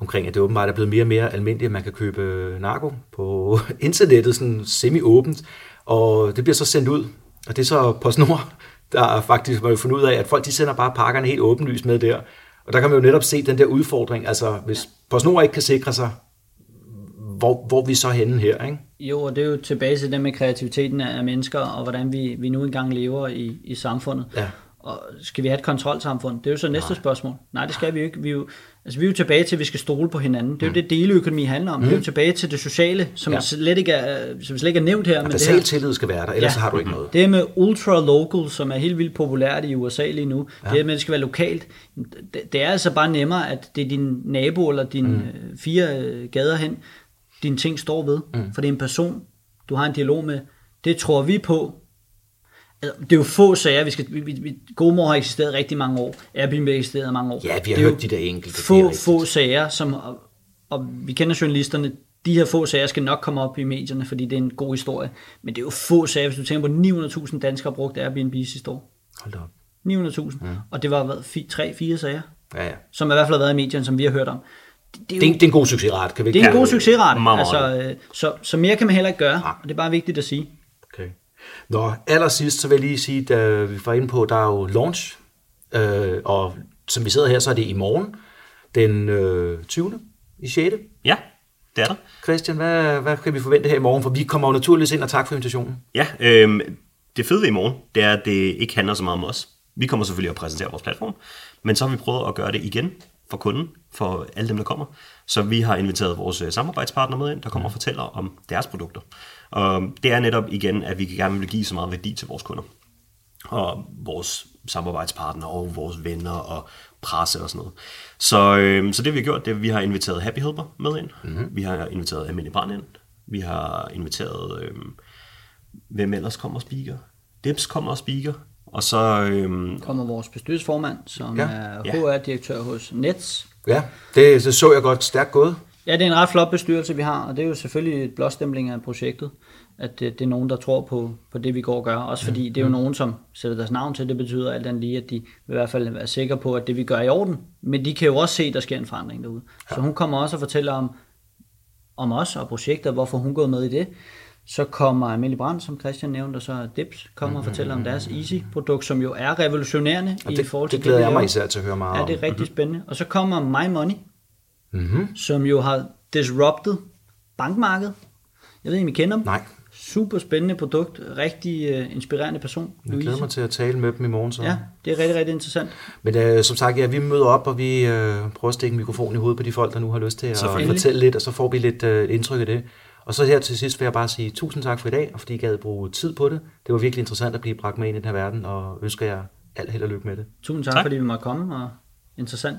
omkring, at det åbenbart er blevet mere og mere almindeligt, at man kan købe narko på internettet, sådan semi-åbent, og det bliver så sendt ud, og det er så PostNord, der faktisk har fundet ud af, at folk de sender bare pakkerne helt åbenlyst med der, og der kan man jo netop se den der udfordring, altså hvis PostNord ikke kan sikre sig, hvor, hvor vi så henne her, ikke? Jo, og det er jo tilbage til det med kreativiteten af mennesker, og hvordan vi, vi nu engang lever i, i samfundet. Ja. Og skal vi have et kontrolsamfund? Det er jo så næste Nej. spørgsmål. Nej, det skal vi jo ikke. Vi er jo, altså, vi er jo tilbage til, at vi skal stole på hinanden. Det er jo mm. det, deleøkonomi handler om. Mm. Det er jo mm. tilbage til det sociale, som, ja. slet, ikke er, som slet ikke er nævnt her. men basal tillid skal være der, ellers ja. har du ikke noget. Det med ultra-local, som er helt vildt populært i USA lige nu, ja. det med, at det skal være lokalt, det, det er altså bare nemmere, at det er din nabo eller din mm. Øh, fire øh, gader hen, dine ting står ved. Mm. For det er en person, du har en dialog med. Det tror vi på. Altså, det er jo få sager, vi skal, vi, vi, GoMore har eksisteret rigtig mange år. Airbnb har eksisteret mange år. Ja, vi har hørt de der enkelte. Få, få sager, som, og, og vi kender journalisterne, de her få sager skal nok komme op i medierne, fordi det er en god historie. Men det er jo få sager, hvis du tænker på 900.000 danskere har brugt Airbnb sidste år. Hold op. 900.000. Mm. Og det var hvad, tre, fire sager, ja, ja. som i hvert fald har været i medierne, som vi har hørt om det, er, jo, det, er, det er en god succesret, kan vi Det er en god succesret, altså, øh, så, så mere kan man heller ikke gøre, ja. og det er bare vigtigt at sige. Okay. Nå, allersidst så vil jeg lige sige, at vi får ind på, der er jo launch, øh, og som vi sidder her, så er det i morgen, den øh, 20. i 6. Ja, det er der. Christian, hvad, hvad kan vi forvente her i morgen? For vi kommer jo naturligvis ind, og tak for invitationen. Ja, øh, det fede i morgen, det er, at det ikke handler så meget om os. Vi kommer selvfølgelig at præsentere vores platform, men så har vi prøvet at gøre det igen for kunden, for alle dem, der kommer. Så vi har inviteret vores øh, samarbejdspartner med ind, der kommer og fortæller om deres produkter. Og det er netop igen, at vi gerne vil give så meget værdi til vores kunder. Og vores samarbejdspartnere og vores venner og presse og sådan noget. Så, øh, så det vi har gjort, det er, at vi har inviteret Happy Helper med ind. Mm-hmm. Vi har inviteret Amelie Brand ind. Vi har inviteret, øh, hvem ellers kommer og speaker? Dips kommer og speaker. Og så... Øhm, kommer vores bestyrelsesformand, som ja. er HR-direktør hos Nets. Ja, det, det så jeg godt stærkt gået. Ja, det er en ret flot bestyrelse, vi har, og det er jo selvfølgelig et blåstempling af projektet, at det, det er nogen, der tror på, på det, vi går og gør. Også fordi det er jo nogen, som sætter deres navn til. Det betyder alt andet lige, at de vil i hvert fald være sikre på, at det, vi gør, er i orden. Men de kan jo også se, at der sker en forandring derude. Ja. Så hun kommer også og fortæller om, om os og projektet, hvorfor hun går med i det. Så kommer Amelie Brandt, som Christian nævnte, og så Dips kommer og fortæller om deres Easy-produkt, som jo er revolutionerende og det, i forhold til det. glæder det, jeg mig især til at høre meget om. Ja, det er rigtig mm-hmm. spændende. Og så kommer My Money, mm-hmm. som jo har disrupted bankmarkedet. Jeg ved ikke, om I kender dem? Nej. Super spændende produkt, rigtig uh, inspirerende person. Jeg glæder mig til at tale med dem i morgen. Så. Ja, det er rigtig, rigtig interessant. Men uh, som sagt, ja, vi møder op, og vi uh, prøver at stikke en mikrofon i hovedet på de folk, der nu har lyst til at fortælle lidt, og så får vi lidt uh, indtryk af det. Og så her til sidst vil jeg bare sige tusind tak for i dag, og fordi I gad bruge tid på det. Det var virkelig interessant at blive bragt med ind i den her verden, og ønsker jer alt held og lykke med det. Tusind tak, tak. fordi vi måtte komme, og interessant.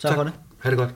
Tak, tak. for det. Ha' det godt.